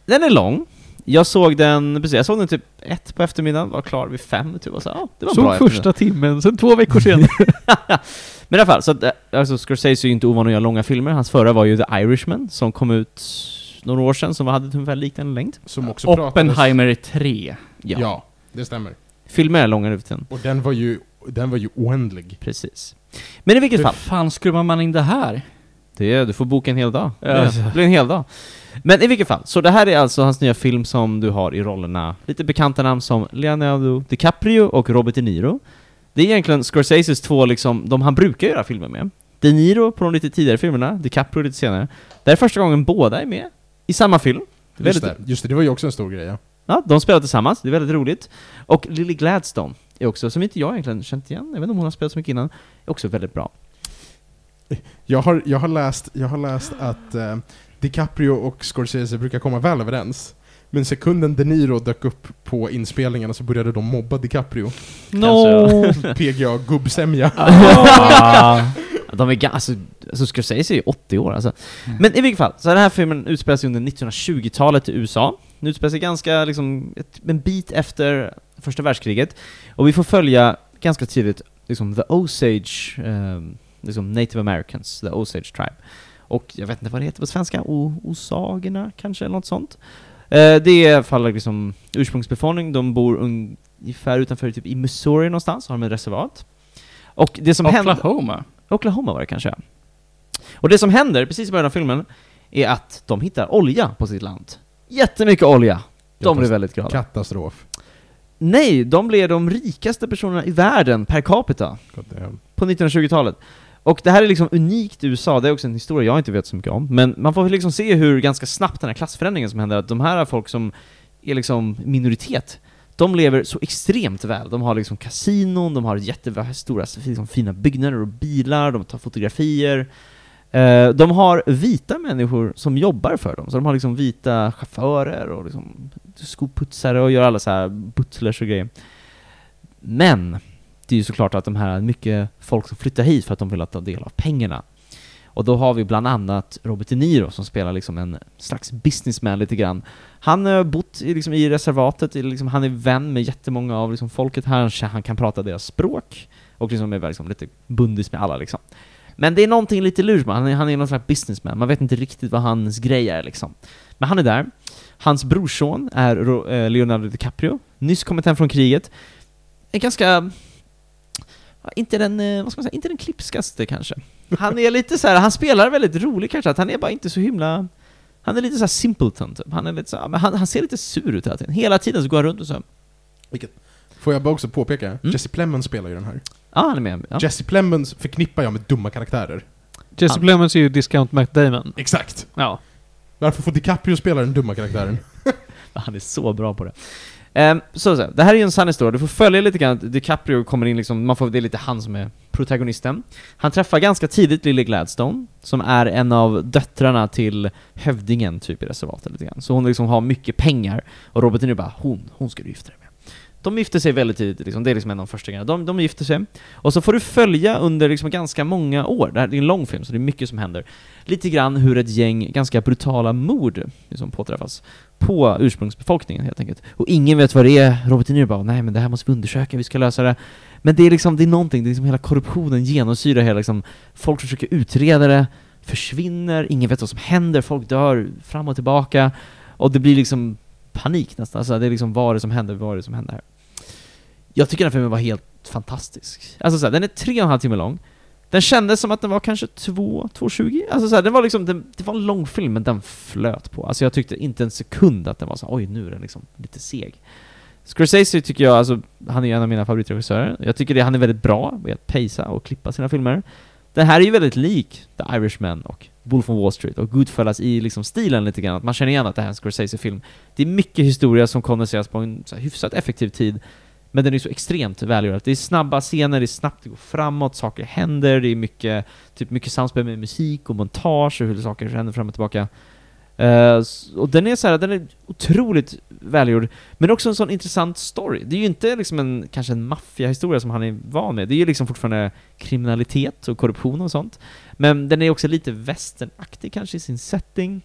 Den är lång. Jag såg den, precis, jag såg den typ ett på eftermiddagen, var klar vid fem typ och så, ja, det var en bra Såg första timmen, sen två veckor senare. Men i alla fall, så att, eh, alltså Scorsese är ju inte ovan att göra långa filmer. Hans förra var ju The Irishman, som kom ut några år sedan, som hade ungefär liknande längd. Som också pratades... Oppenheimer 3. Ja. Ja. det stämmer. Filmer är långa nu för. Och den var ju, den var ju oändlig. Precis. Men i vilket Hur fall, fan skruvar man in det här? det är, du får boka en hel dag. Ja, Det alltså. blir en hel dag. Men i vilket fall, så det här är alltså hans nya film som du har i rollerna, lite bekanta namn som Leonardo DiCaprio och Robert De Niro. Det är egentligen Scorseses två liksom, de han brukar göra filmer med. De Niro på de lite tidigare filmerna, DiCaprio lite senare. Det är första gången båda är med i samma film. Just Väldigt- det, just det, det var ju också en stor grej ja. Ja, de spelar tillsammans, det är väldigt roligt. Och Lily Gladstone är också, som inte jag egentligen känt igen, jag vet inte om hon har spelat så mycket innan, är också väldigt bra. Jag har, jag har, läst, jag har läst att eh, DiCaprio och Scorsese brukar komma väl överens. Men sekunden De Niro dök upp på inspelningarna så började de mobba DiCaprio. no! PGA gubbsämja. De är alltså, alltså Scorsese är ju 80 år alltså. Men i vilket fall, så den här filmen utspelar sig under 1920-talet i USA. Den utspelar sig ganska, liksom, ett, en bit efter första världskriget. Och vi får följa ganska tidigt, liksom, the Osage, ehm, liksom native americans, the Osage tribe. Och jag vet inte vad det heter på svenska, o Osagerna kanske, eller något sånt. Eh, det är i alla fall liksom ursprungsbefolkning, de bor ungefär utanför, typ i Missouri någonstans, har de en reservat. Och det som händer... Oklahoma. Oklahoma var det kanske. Och det som händer, precis i början av filmen, är att de hittar olja på sitt land. Jättemycket olja. De blir väldigt glada. Katastrof. Nej, de blev de rikaste personerna i världen per capita God damn. på 1920-talet. Och det här är liksom unikt i USA, det är också en historia jag inte vet så mycket om. Men man får liksom se hur ganska snabbt den här klassförändringen som händer, att de här folk som är liksom minoritet, de lever så extremt väl. De har liksom kasinon, de har jättestora liksom, fina byggnader och bilar, de tar fotografier. Eh, de har vita människor som jobbar för dem, så de har liksom vita chaufförer och liksom skoputsare och gör alla så här butlers och grejer. Men, det är ju såklart att de här mycket folk som flyttar hit för att de vill ta del av pengarna. Och då har vi bland annat Robert De Niro som spelar liksom en slags businessman lite grann. Han har bott i, liksom, i reservatet, liksom, han är vän med jättemånga av liksom, folket här, han kan prata deras språk och liksom är liksom, lite bundis med alla liksom. Men det är någonting lite lurt med han är, han är någon slags businessman, man vet inte riktigt vad hans grej är liksom. Men han är där. Hans brorson är eh, Leonardo DiCaprio, nyss kommit hem från kriget. En ganska... Inte den, eh, vad ska man säga, inte den klipskaste kanske. Han är lite så här, han spelar väldigt rolig kanske, att han är bara inte så himla... Han är lite så här simpleton typ. Han är lite så här, men han, han ser lite sur ut hela tiden. Hela tiden så går han runt och så... Får jag bara också påpeka, Mm. Jesse Plemons spelar ju den här. Ja, han är med. Ja. Jesse Plemons förknippar jag med dumma karaktärer. Jesse Han- Plemons är ju Discount Matt Damon. Exakt! Ja. Varför får DiCaprio spela den dumma karaktären? Han är så bra på det. Ehm, så, så, det här är ju en sann historia, du får följa lite grann, att DiCaprio kommer in liksom, man får, det är lite han som är protagonisten. Han träffar ganska tidigt Lily Gladstone, som är en av döttrarna till hövdingen typ i reservatet lite grann. Så hon liksom har mycket pengar, och Robert är nu bara hon, hon ska du gifta dig med. De gifter sig väldigt tidigt, liksom. det är liksom en av de första grejerna. De, de gifter sig, och så får du följa under liksom ganska många år, det här är en lång film så det är mycket som händer, lite grann hur ett gäng ganska brutala mord liksom påträffas på ursprungsbefolkningen helt enkelt. Och ingen vet vad det är. Robert De Niro bara nej men det här måste vi undersöka, vi ska lösa det. Men det är liksom, det är någonting, det är liksom hela korruptionen genomsyrar hela liksom, folk försöker utreda det, försvinner, ingen vet vad som händer, folk dör fram och tillbaka. Och det blir liksom panik nästan, alltså det är liksom vad är det som händer, vad är det som händer här? Jag tycker den här filmen var helt fantastisk. Alltså så här, den är tre och en halv timme lång. Den kändes som att den var kanske 2, 2.20? Alltså så här, den var liksom, den, det var en lång film men den flöt på. Alltså jag tyckte inte en sekund att den var så oj nu är den liksom lite seg. Scorsese tycker jag, alltså, han är ju en av mina favoritregissörer. Jag tycker det, han är väldigt bra med att pacea och klippa sina filmer. Den här är ju väldigt lik The Irishman och Wolf of Wall Street och Goodfellas i liksom stilen lite grann, att man känner igen att det här är en Scorsese-film. Det är mycket historia som kondenseras på en så här, hyfsat effektiv tid, men den är så extremt välgjord. Det är snabba scener, det är snabbt, det går framåt, saker händer, det är mycket, typ mycket samspel med musik och montage och hur saker händer fram och tillbaka. Uh, och den är så här, den är otroligt välgjord, men också en sån intressant story. Det är ju inte liksom en, kanske en maffiahistoria som han är van med, det är ju liksom fortfarande kriminalitet och korruption och sånt. Men den är också lite västernaktig kanske i sin setting.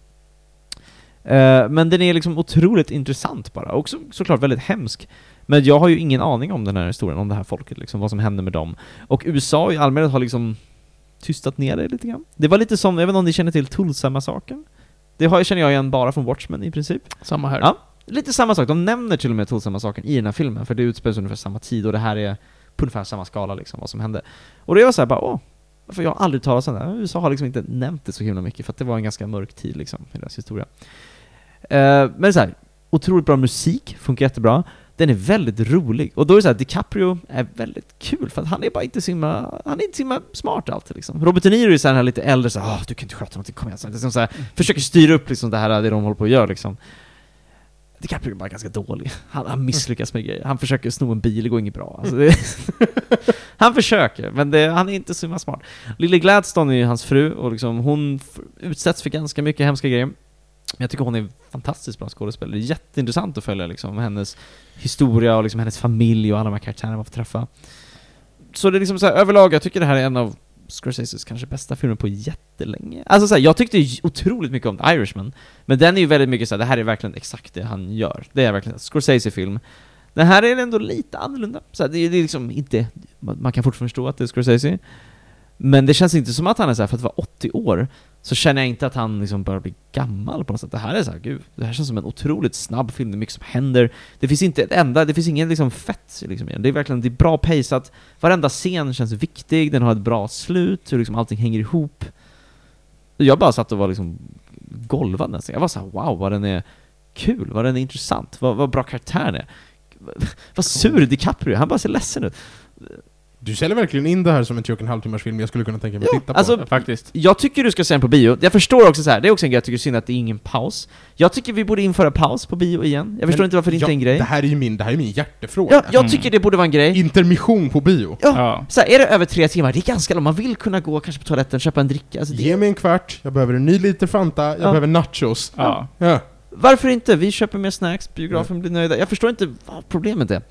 Eh, men den är liksom otroligt intressant bara, och så, såklart väldigt hemsk. Men jag har ju ingen aning om den här historien, om det här folket liksom, vad som händer med dem. Och USA i allmänhet har liksom tystat ner det lite grann. Det var lite som, jag vet inte om ni känner till Tulsa-massakern? Det har, känner jag igen bara från Watchmen i princip. Samma här. Ja. Lite samma sak, de nämner till och med Tulsa-massakern i den här filmen, för det utspelar sig ungefär samma tid och det här är på ungefär samma skala liksom, vad som hände. Och det var såhär bara, åh, för jag har aldrig talat om det här. USA har liksom inte nämnt det så himla mycket, för att det var en ganska mörk tid liksom, i deras historia. Eh, men så här, otroligt bra musik, funkar jättebra. Den är väldigt rolig, och då är det så här, DiCaprio är väldigt kul, för att han är bara inte så himla, han är inte så himla smart alltid liksom. Robert De Niro är så här lite äldre, så här, "Åh, du kan inte sköta någonting, kom igen. Så här, liksom så här, försöker styra upp liksom det här, det de håller på att göra liksom. DiCaprio är bara ganska dålig. Han, han misslyckas med grejer. Han försöker sno en bil, det går inget bra. Alltså det, han försöker, men det, han är inte så himla smart. Lily Gladstone är ju hans fru, och liksom hon utsätts för ganska mycket hemska grejer. Men jag tycker hon är fantastiskt bra skådespelare. Det är jätteintressant att följa liksom hennes historia och liksom hennes familj och alla de här karaktärerna man får träffa. Så det är liksom så här, överlag, jag tycker det här är en av Scorseses kanske bästa filmer på jättelänge. Alltså så här, jag tyckte otroligt mycket om The Irishman, men den är ju väldigt mycket så här, det här är verkligen exakt det han gör. Det är verkligen en Scorsese-film. Den här är ändå lite annorlunda. Så här, det, är- det är liksom inte, man man kan fortfarande förstå att det är Scorsese, men det känns inte som att han är så här, för att vara 80 år, så känner jag inte att han liksom börjar bli gammal på något sätt. Det här är så här, gud, det här känns som en otroligt snabb film, det är mycket som händer. Det finns inte ett enda, det finns ingen liksom fett liksom i den. Det är verkligen, det är bra paceat, varenda scen känns viktig, den har ett bra slut, hur liksom allting hänger ihop. Jag bara satt och var liksom golvad nästan. Jag var så här, wow vad den är kul, vad den är intressant, vad, vad bra karaktären är. Vad sur DiCaprio är, han bara ser ledsen ut. Du säljer verkligen in det här som en tre och en halv timmars film jag skulle kunna tänka mig Ja, att titta på. alltså- Faktiskt. Jag tycker du ska se den på bio. Jag förstår också så här. det är också en grej jag tycker är synd att det är ingen paus. Jag tycker vi borde införa paus på bio igen. Jag förstår Men inte varför det inte ja, är en grej. Det här är ju min, det här är min hjärtefråga. Ja, jag Mm. tycker det borde vara en grej. Intermission på bio. Ja, Ja. så här, är det över tre timmar, det är ganska långt. Man vill kunna gå kanske på toaletten, köpa en dricka. Alltså, det, Ge mig en kvart, jag behöver en ny liter Fanta, jag Ja. behöver nachos. Ja. Ja. Varför inte? Vi köper mer snacks, biografen blir nöjda. Jag förstår inte vad problemet är.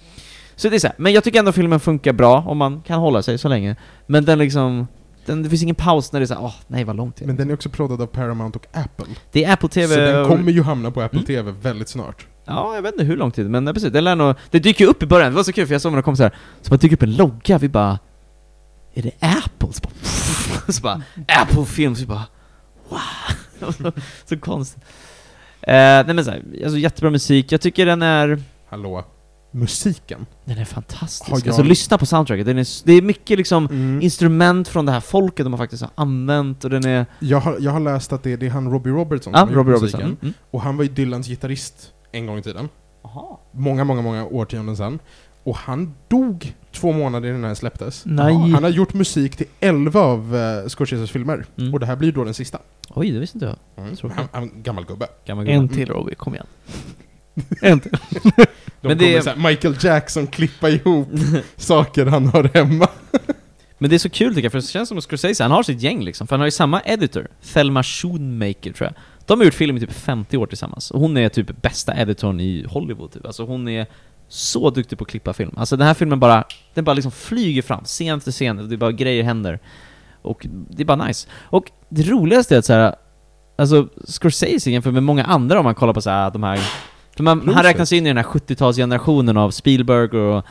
Så det är så här. men jag tycker ändå filmen funkar bra om man kan hålla sig så länge. Men den liksom, den, det finns ingen paus när det är såhär, åh nej vad långt. Men den är också proddad av Paramount och Apple. Det är Apple TV... Så den kommer ju hamna på Apple Mm. TV väldigt snart. Ja, jag vet inte hur lång tid, men precis, det lär nog... Det dyker ju upp i början, det var så kul för jag såg några kompisar, så bara dyker upp en logga, vi bara... Är det Apple? Så bara, så bara Apple Films, vi bara... Wow! så konstigt. Eh, nej men såhär, alltså jättebra musik, jag tycker den är... Hallå? Musiken? Den är fantastisk. Har jag- Alltså lyssna på soundtracket, den är, det är mycket liksom Mm. instrument från det här folket de har faktiskt har använt och den är... Jag, har, jag har läst att det är, det är han Robbie Robertson Ja, som har gjort Robbie musiken. Robertson. Mm. Och han var ju Dylans gitarrist en gång i tiden. Aha. Många, många, många årtionden sedan. Och han dog två månader innan den släpptes. Nej. Han har gjort musik till 11 av uh, Scorseses filmer. Mm. Och det här blir då den sista. Oj, det visste inte jag. Mm. Han, han gammal gubbe. Gammal En gubbe. till Robbie, kom igen. till. De Men det kommer är- så här, Michael Jackson klippa ihop saker han har hemma. Men det är så kul tycker jag, för det känns som att Scorsese, han har sitt gäng liksom, för han har ju samma editor, Thelma Schoonmaker tror jag. De har gjort film i typ 50 år tillsammans, och hon är typ bästa editorn i Hollywood typ. Alltså hon är så duktig på att klippa film. Alltså den här filmen bara, den bara liksom flyger fram, scen efter scen, och det är bara grejer händer. Och det är bara nice. Och det roligaste är att så här, alltså Scorsese jämfört med många andra om man kollar på så här, de här för man, han räknas in i den här 70-talsgenerationen av Spielberg och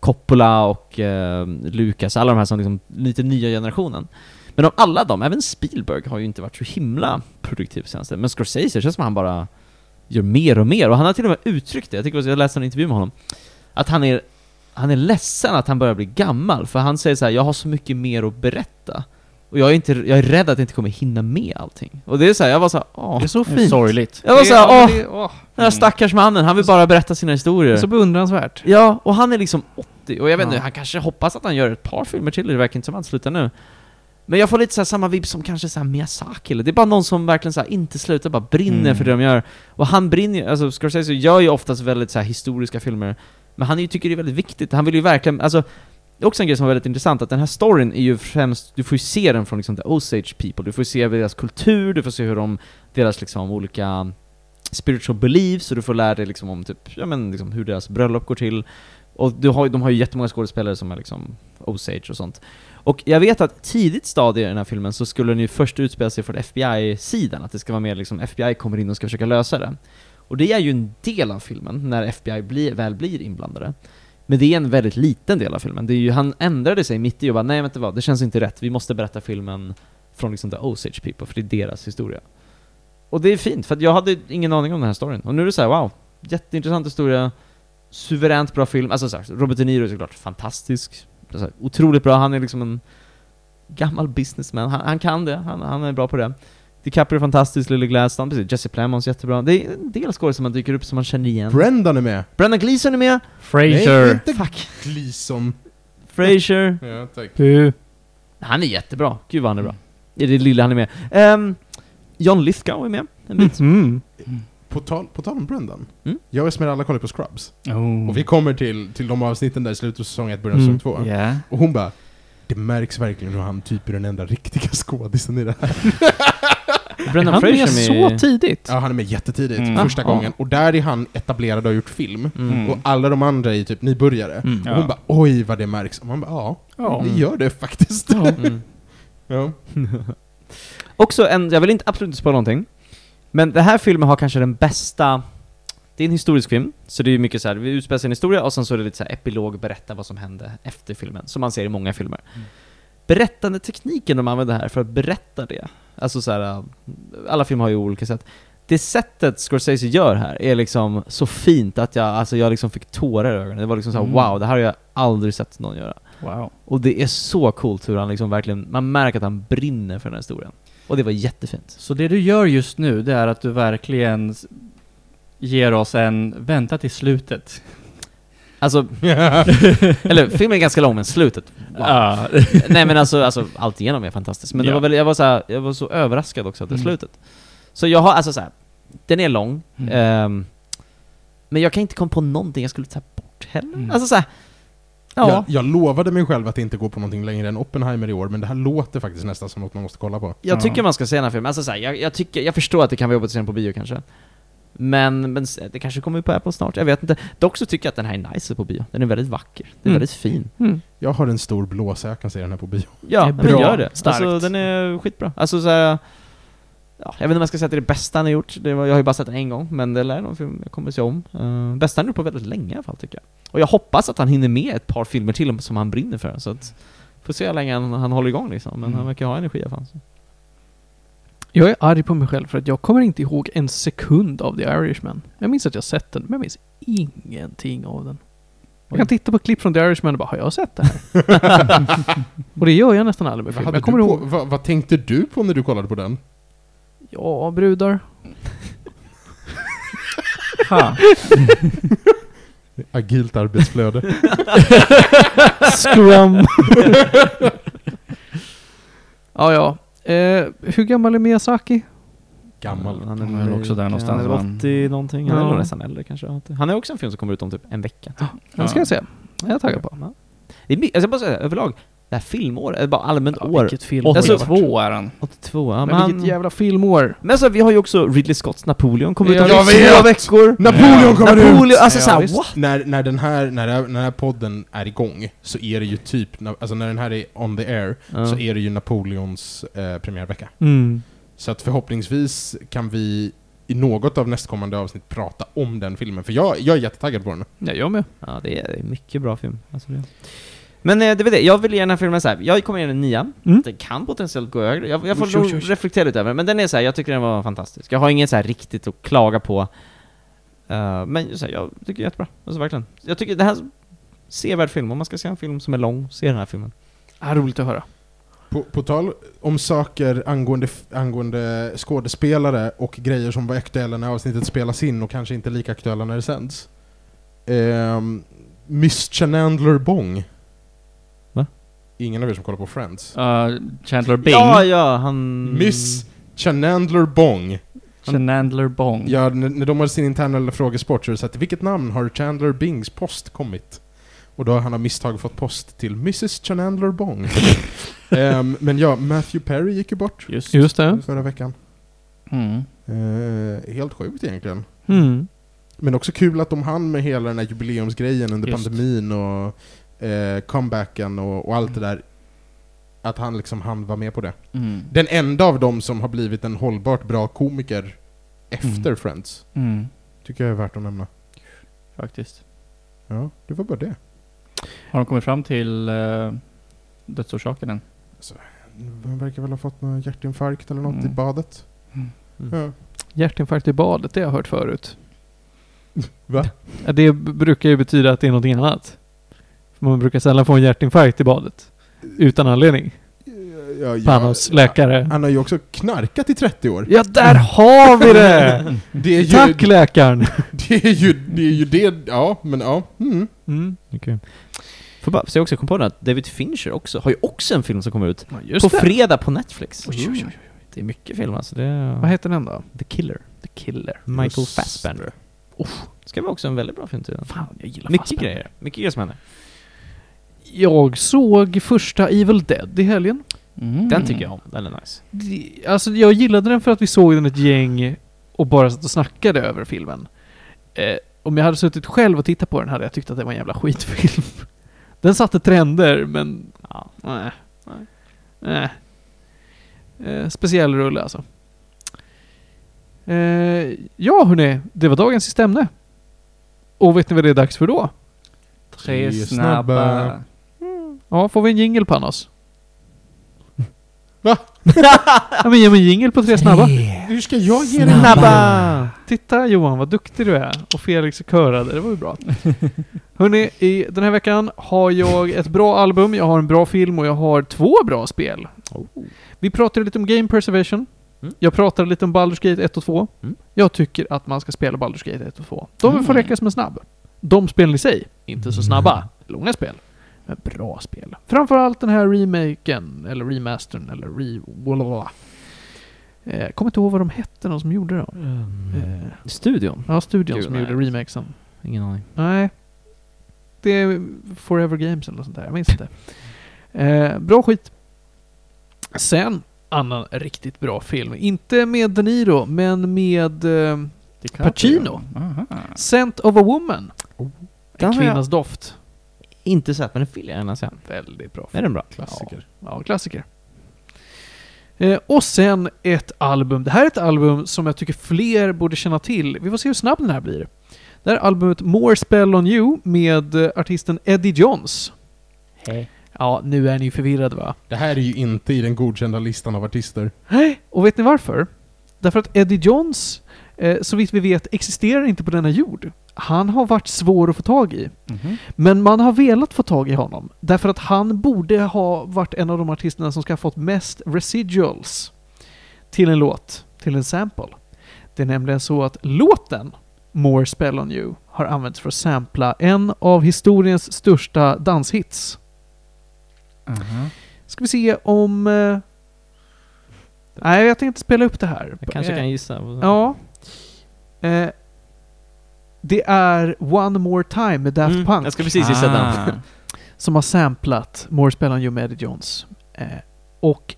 Coppola och eh, Lucas, alla de här som liksom, lite nya generationen. Men av alla dem, även Spielberg har ju inte varit så himla produktiv senaste. Men Scorsese, det känns som att han bara gör mer och mer. Och han har till och med uttryckt det, jag tycker jag läste en intervju med honom, att han är, han är ledsen att han börjar bli gammal, för han säger så här: jag har så mycket mer att berätta. Och jag är, inte, jag är rädd att jag inte kommer hinna med allting. Och det är så här, jag var så här, åh. Det är så Det är fint. Sorgligt. Jag var så här, Ja, åh, det- den här stackars mannen, han vill bara berätta sina Det historier. är så beundransvärt. Ja, och han är liksom 80, och jag vet inte, Ja. han kanske hoppas att han gör ett par filmer till, det verkar inte som att han slutar nu. Men jag får lite så här samma vibb som kanske så här Miyazaki, eller det är bara någon som verkligen så här inte slutar, bara brinner Mm. för det de gör. Och han brinner ju- alltså Scorsese gör ju oftast väldigt så här historiska filmer, men han ju, tycker det är väldigt viktigt, han vill ju verkligen, alltså det är också en grej som är väldigt intressant, att den här storyn är ju främst, du får ju se den från liksom the Osage people, du får ju se deras kultur, du får se hur de, deras liksom olika spiritual beliefs, och du får lära dig liksom om typ, ja men liksom hur deras bröllop går till. Och du har, de har ju jättemånga skådespelare som är liksom Osage och sånt. Och jag vet att tidigt stadie i den här filmen så skulle den ju först utspela sig från FBI-sidan, att det ska vara mer liksom FBI kommer in och ska försöka lösa det. Och det är ju en del av filmen, när FBI blir, väl blir inblandade. Men det är en väldigt liten del av filmen. Det är ju, han ändrade sig mitt i och bara nej vänta vad, det känns inte rätt, vi måste berätta filmen från liksom the Osage people, för det är deras historia. Och det är fint, för att jag hade ingen aning om den här storyn. Och nu är det så här: wow, jätteintressant historia, suveränt bra film, alltså så här, Robert De Niro är såklart fantastisk, alltså, otroligt bra, han är liksom en gammal businessman, han, han kan det, han, han är bra på det. DiCaprio är fantastisk, Lily Gladstone, precis, Jesse Plemons jättebra. Det är en del skådespelare som man dyker upp som man känner igen. Brendan är med. Brendan Gleeson är med, Nej, Frasier. inte fuck, Gleason. Frasier, Ja, tack. Hu. han är jättebra, gud vad han är bra. I det lilla han är med. Ehm, John Lithgow är med, en bit. Mm. På tal, på tal om Brendan. Mm. Jag och Esmeralda kollar på Scrubs. Oh. Och vi kommer till, till de avsnitten där i slutet av säsong 1, början av Mm. säsong 2. Ja. Och hon bara Det märks verkligen hur han typ är den enda riktiga skådisen i det här. Brendan Han Fraser är så med... tidigt. Ja, han är med jättetidigt, Mm. första Ah, gången. Och där är han etablerad och har gjort film. Mm. Mm. Och alla de andra är typ nybörjare. Mm. Och Ja. hon bara oj vad det märks. Och man bara ja, Ja. det gör det faktiskt. Ja. Mm. Ja. Också en, jag vill inte absolut inte spoila någonting, men den här filmen har kanske den bästa det är en historisk film, så det är ju mycket så här, vi utspelar sig en historia och sen så är det lite så här epilog, berätta vad som hände efter filmen, som man ser i många filmer. Mm. Berättande tekniken de använder här för att berätta det, alltså så här, äh, alla filmer har ju olika sätt. Det sättet Scorsese gör här är liksom så fint att jag, alltså jag liksom fick tårar i ögonen. Det var liksom så här, Mm. wow, det här har jag aldrig sett någon göra. Wow. Och det är så coolt hur han liksom verkligen, man märker att han brinner för den här historien. Och det var jättefint. Så det du gör just nu, det är att du verkligen ger oss en vänta till slutet. Alltså, eller filmen är ganska lång men slutet, Ja. Nej men alltså, alltså allt igenom är fantastiskt. Men det Ja. var väl, jag var så här, jag var så överraskad också till Mm. slutet. Så jag har, alltså så här, den är lång, Mm. ehm, men jag kan inte komma på någonting jag skulle ta bort heller. Mm. Alltså så här, ja. Jag, jag lovade mig själv att inte gå på någonting längre än Oppenheimer i år, men det här låter faktiskt nästan som något man måste kolla på. Jag Ja. tycker man ska se den här filmen, alltså så här, jag, jag, tycker, jag förstår att det kan vara jobbigt att se den på bio kanske. Men, men det kanske kommer på Apple snart, jag vet inte. Dock så tycker jag att den här är nice på bio. Den är väldigt vacker, den är Mm. väldigt fin. Mm. Jag har en stor blåsa, jag kan se den här på bio. Ja, Det är men bra. gör det. Starkt. Alltså den är skitbra. Alltså så här, ja, jag vet inte om jag ska säga att det är det bästa han har gjort, det var, jag har ju bara sett den en gång, men det lär någon film jag kommer se om. Uh, bästa han har gjort på väldigt länge i alla fall tycker jag. Och jag hoppas att han hinner med ett par filmer till som han brinner för, så att Får se hur länge han, han håller igång liksom, men Mm. han verkar ha energi i alla fall. Jag är arg på mig själv för att jag kommer inte ihåg en sekund av The Irishman. Jag minns att jag sett den, men jag minns ingenting av den. Jag kan titta på klipp från The Irishman och bara, har jag sett det här? och det gör jag nästan aldrig med Vad, film. Jag kommer du på, ihåg, vad, vad tänkte du på när du kollade på den? ja, brudar. Ha. Agilt arbetsflöde. Scrum. ja, ja. Eh, hur gammal är Miyazaki? Gammal. Han Han är väl också där någonstans, Han är väl 80 någonting, han är nog nästan äldre kanske. Han är också en film som kommer ut om typ en vecka. Den ska jag se. Jag är taggad på. Ja. Det är alltså jag bara säga, överlag, det här filmåret, eller bara allmänt Ja, år. vilket film. Alltså, 82 är han. 82, ja, men men, vilket jävla filmår. men alltså vi har ju också Ridley Scotts Napoleon, kommer ut Ja, om två veckor. Napoleon kommer ut! Napoleon, alltså Ja, såhär what? När, när, den här, när, det här- när den här podden är igång så är det ju typ, när- alltså när den här är on the air, Ja. så är det ju Napoleons eh, premiärvecka. Mm. Så att förhoppningsvis kan vi i något av nästkommande avsnitt prata om den filmen, för jag, jag är jättetaggad på den. Ja, jag med. Ja, det är, det är mycket bra film. Alltså det. Men eh, det var det, jag vill ge den här filmen så här. jag kommer ge den en nia. Mm. Den kan potentiellt gå högre. Jag, jag får oj, nog oj. reflektera lite över den, men den är så här, jag tycker den var fantastisk. Jag har inget så här riktigt att klaga på. Eh, men så här, jag tycker jättebra. Alltså verkligen. Jag tycker det här sevärd film. Om man ska se en film som är lång, se den här filmen. Ah, roligt att höra. På, på tal om saker angående, angående skådespelare och grejer som var aktuella när avsnittet spelas in och kanske inte lika aktuella när det sänds. Ehm, Miss Chandler Bong. Ingen av er som kollar på Friends. Uh, Chandler Bing. Ja, ja, han... Miss Chandler Bong. Chandler Bong. Ja, när, när de har sin interna frågesport så är det så att vilket namn har Chandler Bings post kommit? Och då har han av misstag fått post till Mrs Chandler Bong. Ehm, men ja, Matthew Perry gick ju bort Just. Just det. förra veckan. Mm. Eh, helt sjukt egentligen. Mm. Men också kul att de hann med hela den här jubileumsgrejen under Just. pandemin och eh, comebacken och, och allt det där. Att han liksom hann vara med på det. Mm. Den enda av dem som har blivit en hållbart bra komiker efter Mm. Friends. Mm. Tycker jag är värt att nämna. Faktiskt. Ja, det var bara det. Har de kommit fram till uh, dödsorsaken än? Han verkar väl ha fått någon hjärtinfarkt eller något Mm. i badet. Mm. Ja. Hjärtinfarkt i badet, det har jag hört förut. Va? Det brukar ju betyda att det är någonting annat. Man brukar sällan få en hjärtinfarkt i badet. Utan anledning. Ja, ja, Panos läkare. Han har ju också knarkat i 30 år. Ja, där har vi det! Det är ju, Tack läkaren! det är ju, det är ju det, ja, men ja. Mm. Mm. Okay. Får bara säga också, jag kom på det att David Fincher också, har ju också en film som kommer ut Ja, på det. fredag på Netflix. Oj, oj, oj. Det är mycket film alltså. Det är Vad heter den då? The Killer. The Killer. Michael Just Fassbender. Oh, ska vara också en väldigt bra film tydligen. Fan, jag gillar Mycket Fassbender. grejer. Mycket grejer som händer. Jag såg första Evil Dead i helgen. Mm. Den tycker jag om. Den är nice. Det- Alltså jag gillade den för att vi såg den ett gäng och bara satt och snackade över filmen. Eh, om jag hade suttit själv och tittat på den hade jag tyckt att det var en jävla skitfilm. Den satte trender, men... Ja. Nej. Nej. Eh, speciell rulle alltså. Eh, ja hörni, det var dagens sista ämne. Och vet ni vad det är dags för då? Tre Tre snabba. Ja, får vi en jingle på oss? Va? ja men ge mig en jingle på tre snabba. Hur ska jag ge dig Snabba! Titta Johan, vad duktig du är. Och Felix körade, det var ju bra. Hörni, i den här veckan har jag ett bra album, jag har en bra film och jag har två bra spel. Oh. Vi pratade lite om Game Preservation. Mm. Jag pratade lite om Baldur's Gate 1 och 2. Mm. Jag tycker att man ska spela Baldur's Gate 1 och 2. De får Mm. räcka som en snabb. De spelen i sig, inte så snabba, långa spel. Men bra spel. Framförallt den här remaken, eller remastern, eller re... Blablabla. Eh, kommer inte ihåg vad de hette, de som gjorde dem. Eh, Studion? ja, studion Gud, som nej. gjorde remakesen. Ingen aning. Nej. Det är Forever Games eller något sånt där, jag minns inte. Eh, bra skit. Sen, annan riktigt bra film. Inte med De Niro, men med eh, Pacino. Aha. Scent of a Woman. Den En har jag- kvinnas doft. Inte sett, men den vill jag gärna se. Väldigt bra Är den bra? Klassiker. Ja, klassiker. Eh, och sen ett album. Det här är ett album som jag tycker fler borde känna till. Vi får se hur snabb den här blir. Det här är albumet More Spell On You med eh, artisten Eddie Johns. Ja, nu är ni förvirrade va? Det här är ju inte i den godkända listan av artister. Nej. Och vet ni varför? Därför att Eddie Johns, eh, så vitt vi vet, existerar inte på denna jord. Han har varit svår att få tag i. Mhm. Men man har velat få tag i honom. Därför att han borde ha varit en av de artisterna som ska ha fått mest residuals till en låt, till en sample. Det är nämligen så att låten More Spell On You har använts för att sampla en av historiens största danshits. Aha. Ska vi se om... Eh... Nej, jag tänkte spela upp det här. Jag kanske Eh, kan gissa. Ja. Eh, det är One More Time med Daft Mm, Punk Jag ska precis gissa den. Ah. som har samplat More Spell On You med Eddie Jones. Eh, och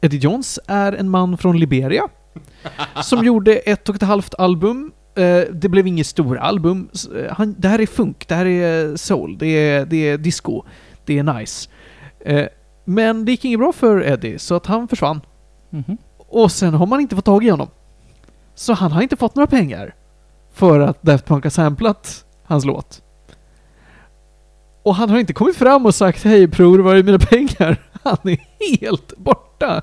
Eddie Jones är en man från Liberia som gjorde ett och ett halvt album. Eh, det blev inget stora album. Eh, Han, det här är funk, det här är soul, det är, det är disco, det är nice. Eh, men det gick inget bra för Eddie, så att han försvann. Mhm. Och sen har man inte fått tag i honom. Så han har inte fått några pengar för att Daft Punk har samplat hans låt. Och han har inte kommit fram och sagt Hej bror, var är mina pengar? Han är helt borta.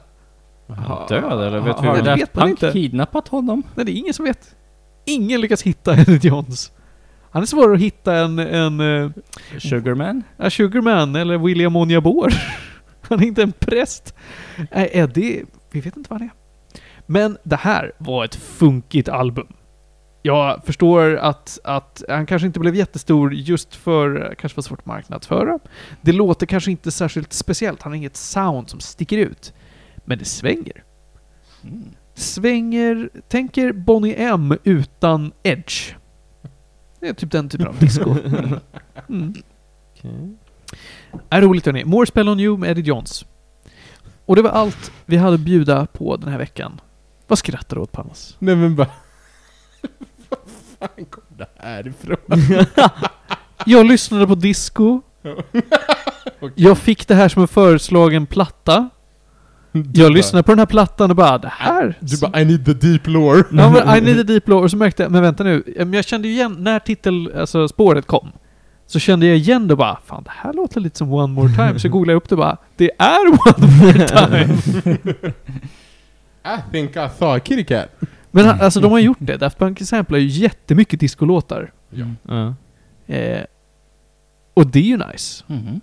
Är han död eller? Vet Ja, vi hur det Daft vet man Punk inte. kidnappat honom? Nej, det är ingen som vet. Ingen lyckas hitta Eddie Johns. Han är svårare att hitta än, än uh, Sugarman? Sugarman eller William Onjabor. Han är inte en präst. Nej, Eddie, vi vet inte vad han är. Men det här var ett funkigt album. Jag förstår att, att han kanske inte blev jättestor just för, kanske var svårt att marknadsföra. Det låter kanske inte särskilt speciellt, han har inget sound som sticker ut. Men det svänger. Mm. Svänger, tänker Bonnie M utan Edge. Det är typ den typen av disco. Mm. Okej. Är roligt hörni. More Spell On You med Eddie Johns. Och det var allt vi hade att bjuda på den här veckan. Vad skrattar du åt Panos? Nej men bara... Fan kom det här ifrån? Jag lyssnade på disco. Okej. Jag fick det här som en föreslagen platta. Du Jag bara- lyssnade på den här plattan och bara det här... Du bara I need the deep lore. Ja, men I need a deep lore. Och så märkte jag, men vänta nu. Men Jag kände ju igen, när titel, alltså spåret kom. Så kände jag igen det bara, fan det här låter lite som One More Time. Så googlade jag upp det bara, det är One More Time. I think I saw a kitty cat. Men alltså de har gjort det. Daft Punk samplar ju jättemycket discolåtar. Ja. Ja. Eh, och det är ju nice. Mhm.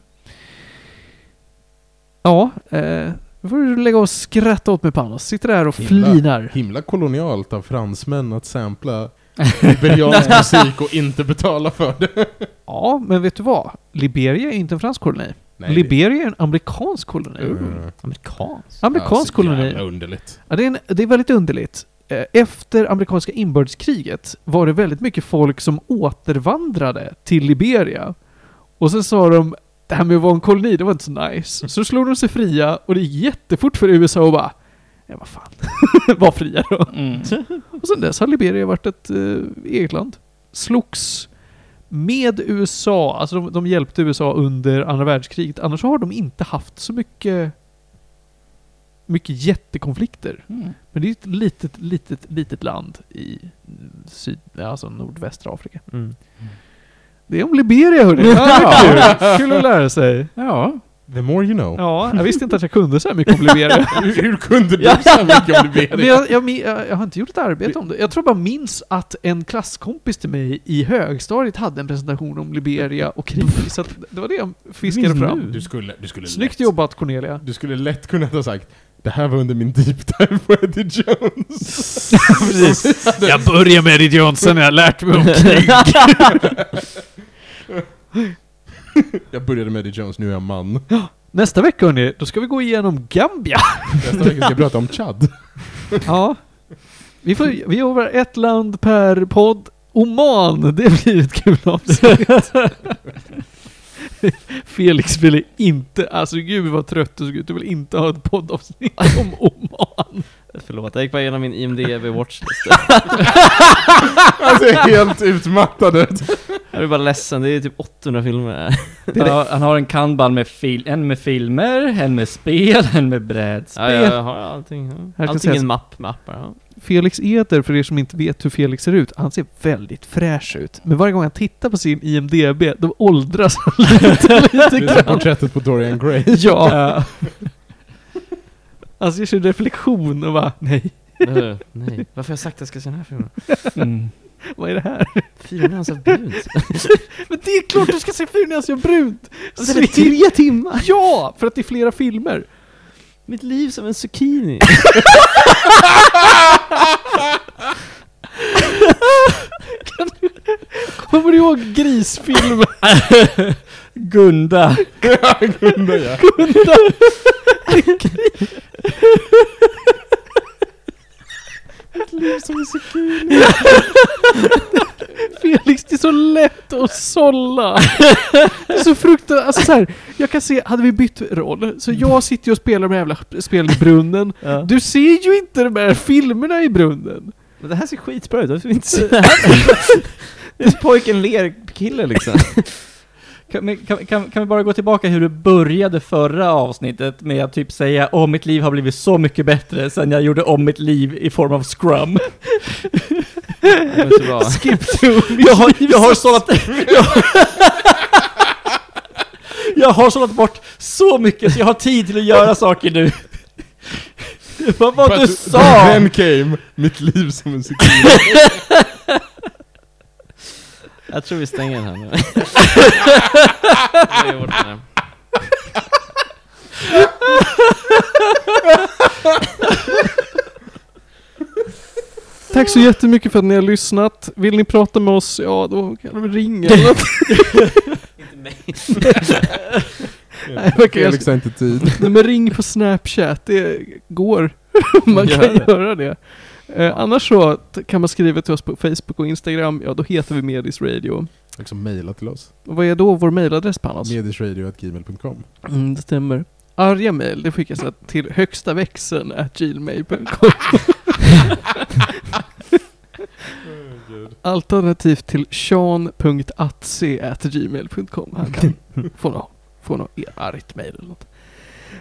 Ja, eh, nu får du lägga och skratta åt mig Panos. Sitter där och Himla. flinar. Himla kolonialt av fransmän att sampla liberiansk musik och inte betala för det. Ja, men vet du vad? Liberia är inte en fransk koloni. Nej, Liberia är en amerikansk koloni. Mm. Amerikansk? Amerikansk Alltså, koloni. jävla underligt. Ja, det, är en, det är väldigt underligt. Eh, Efter amerikanska inbördeskriget var det väldigt mycket folk som återvandrade till Liberia. Och så sa de, det här med att vara en koloni, det var inte så nice. Så slog de sig fria och det gick jättefort för USA att bara, ja vad fan, var fria då. Mm. Och sen dess har Liberia varit ett eh, eget land. Slogs med USA, alltså de, de hjälpte USA under andra världskriget. Annars har de inte haft så mycket, mycket jättekonflikter. Mm. Men det är ett litet, litet, litet land i syd, alltså nordvästra Afrika. Mm. Det är om Liberia hörni! Ja, det är kul. kul att lära sig. Ja. The more you know. Ja, jag visste inte att jag kunde så här mycket om Liberia. hur, hur kunde du så mycket om Men Liberia? jag, jag, jag, jag har inte gjort ett arbete om det. Jag tror bara minns att en klasskompis till mig i högstadiet hade en presentation om Liberia och krig. Så att det var det jag fiskade Minns fram. Du skulle, du skulle Snyggt lätt, jobbat Cornelia. Du skulle lätt kunna ha sagt det här var under min deep dive på Eddie Jones. Precis. Jag börjar med Eddie Johnson, jag har lärt mig om krig. Jag började med Eddie Jones, nu är jag man. Nästa vecka hörni, då ska vi gå igenom Gambia. Nästa vecka ska jag prata om Chad. Ja. Vi, får, vi jobbar ett land per podd. Oman, det blir ett kul avsnitt. Felix ville inte, alltså gud vad trött du såg ut. Du vill inte ha ett poddavsnitt om Oman. Förlåt, jag gick bara igenom min IMDB watchlist. Alltså jag är helt utmattad. Jag är bara ledsen, det är typ 800 filmer. Han har, han har en kanban med fil, en med filmer, en med spel, en med brädspel. Ja, jag har allting. Ja. Allting i en mapp med appar. Ja. Felix Eder, för er som inte vet hur Felix ser ut, han ser väldigt fräsch ut. Men varje gång han tittar på sin IMDB, då åldras han lite, lite Det är grann. porträttet på Dorian Gray. Ja. Han ser sin reflektion och bara, nej, Eller, Nej, varför har jag sagt att jag ska se den här filmen? Mm. vad är det här? Nyanser av brunt. Men det är klart du ska se nyanser av brunt! Alltså, det är tre timmar! Ja! För att det är flera filmer. Mitt liv som en zucchini. Kommer du ihåg grisfilmen? Gunda. Ja, Gunda ja. Felix, det är så lätt att sålla. Det är så fruktansvärt, alltså så här, jag kan se, hade vi bytt roll, så jag sitter ju och spelar de jävla spelen i brunnen. Ja. Du ser ju inte de här filmerna i brunnen. Men det här ser skitbra ut, varför inte se det här? Det är pojken ler-kille liksom. Kan, kan, kan, kan vi bara gå tillbaka hur du började förra avsnittet med att typ säga Åh, mitt liv har blivit så mycket bättre sen jag gjorde om mitt liv i form av scrum. Skip to Jag har, jag har sållat... Jag, jag har sållat bort så mycket så jag har tid till att göra saker nu. Vad var du sa? Then came mitt liv som en zucchini. Jag tror vi stänger den här nu. Den här. Tack så jättemycket för att ni har lyssnat. Vill ni prata med oss, ja då kan de ringa eller något. Inte mig. Nej, kan Felix har inte tid. Nej men ring på Snapchat, det går. man kan Gör det. göra det. Eh, annars så kan man skriva till oss på Facebook och Instagram, ja då heter vi Medis Radio. Liksom mejla till oss. Och vad är då vår mailadress Panos? Medisradio.gmail.com Mm, det stämmer. Arga mail, det skickas att till högsta växeln at gmail.com Alternativt till sean.atse at gmail.com. Han kan få något, få något argt mail eller något.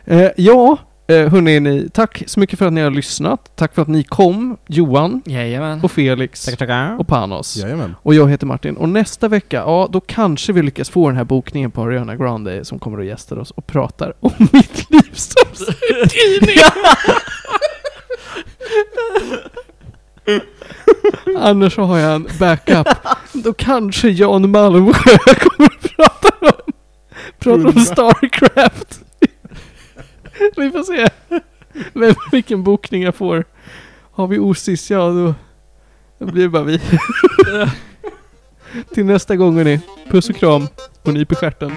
Eh, ja, eh, hörni, ni, tack så mycket för att ni har lyssnat. Tack för att ni kom, Johan Jajamän. och Felix Tackar, tackar. och Panos. Jajamän. Och jag heter Martin. Och nästa vecka, ja då kanske vi lyckas få den här bokningen på Ariana Grande som kommer och gästar oss och pratar om mitt liv som zucchini. Annars så har jag en backup. Då kanske Jan Malmsjö kommer att prata om, prata om Starcraft. Vi får se vem, vilken bokning jag får. Har vi Osis, ja då, då blir det bara vi. Till nästa gång hörni. Puss och kram och nyp i stjärten.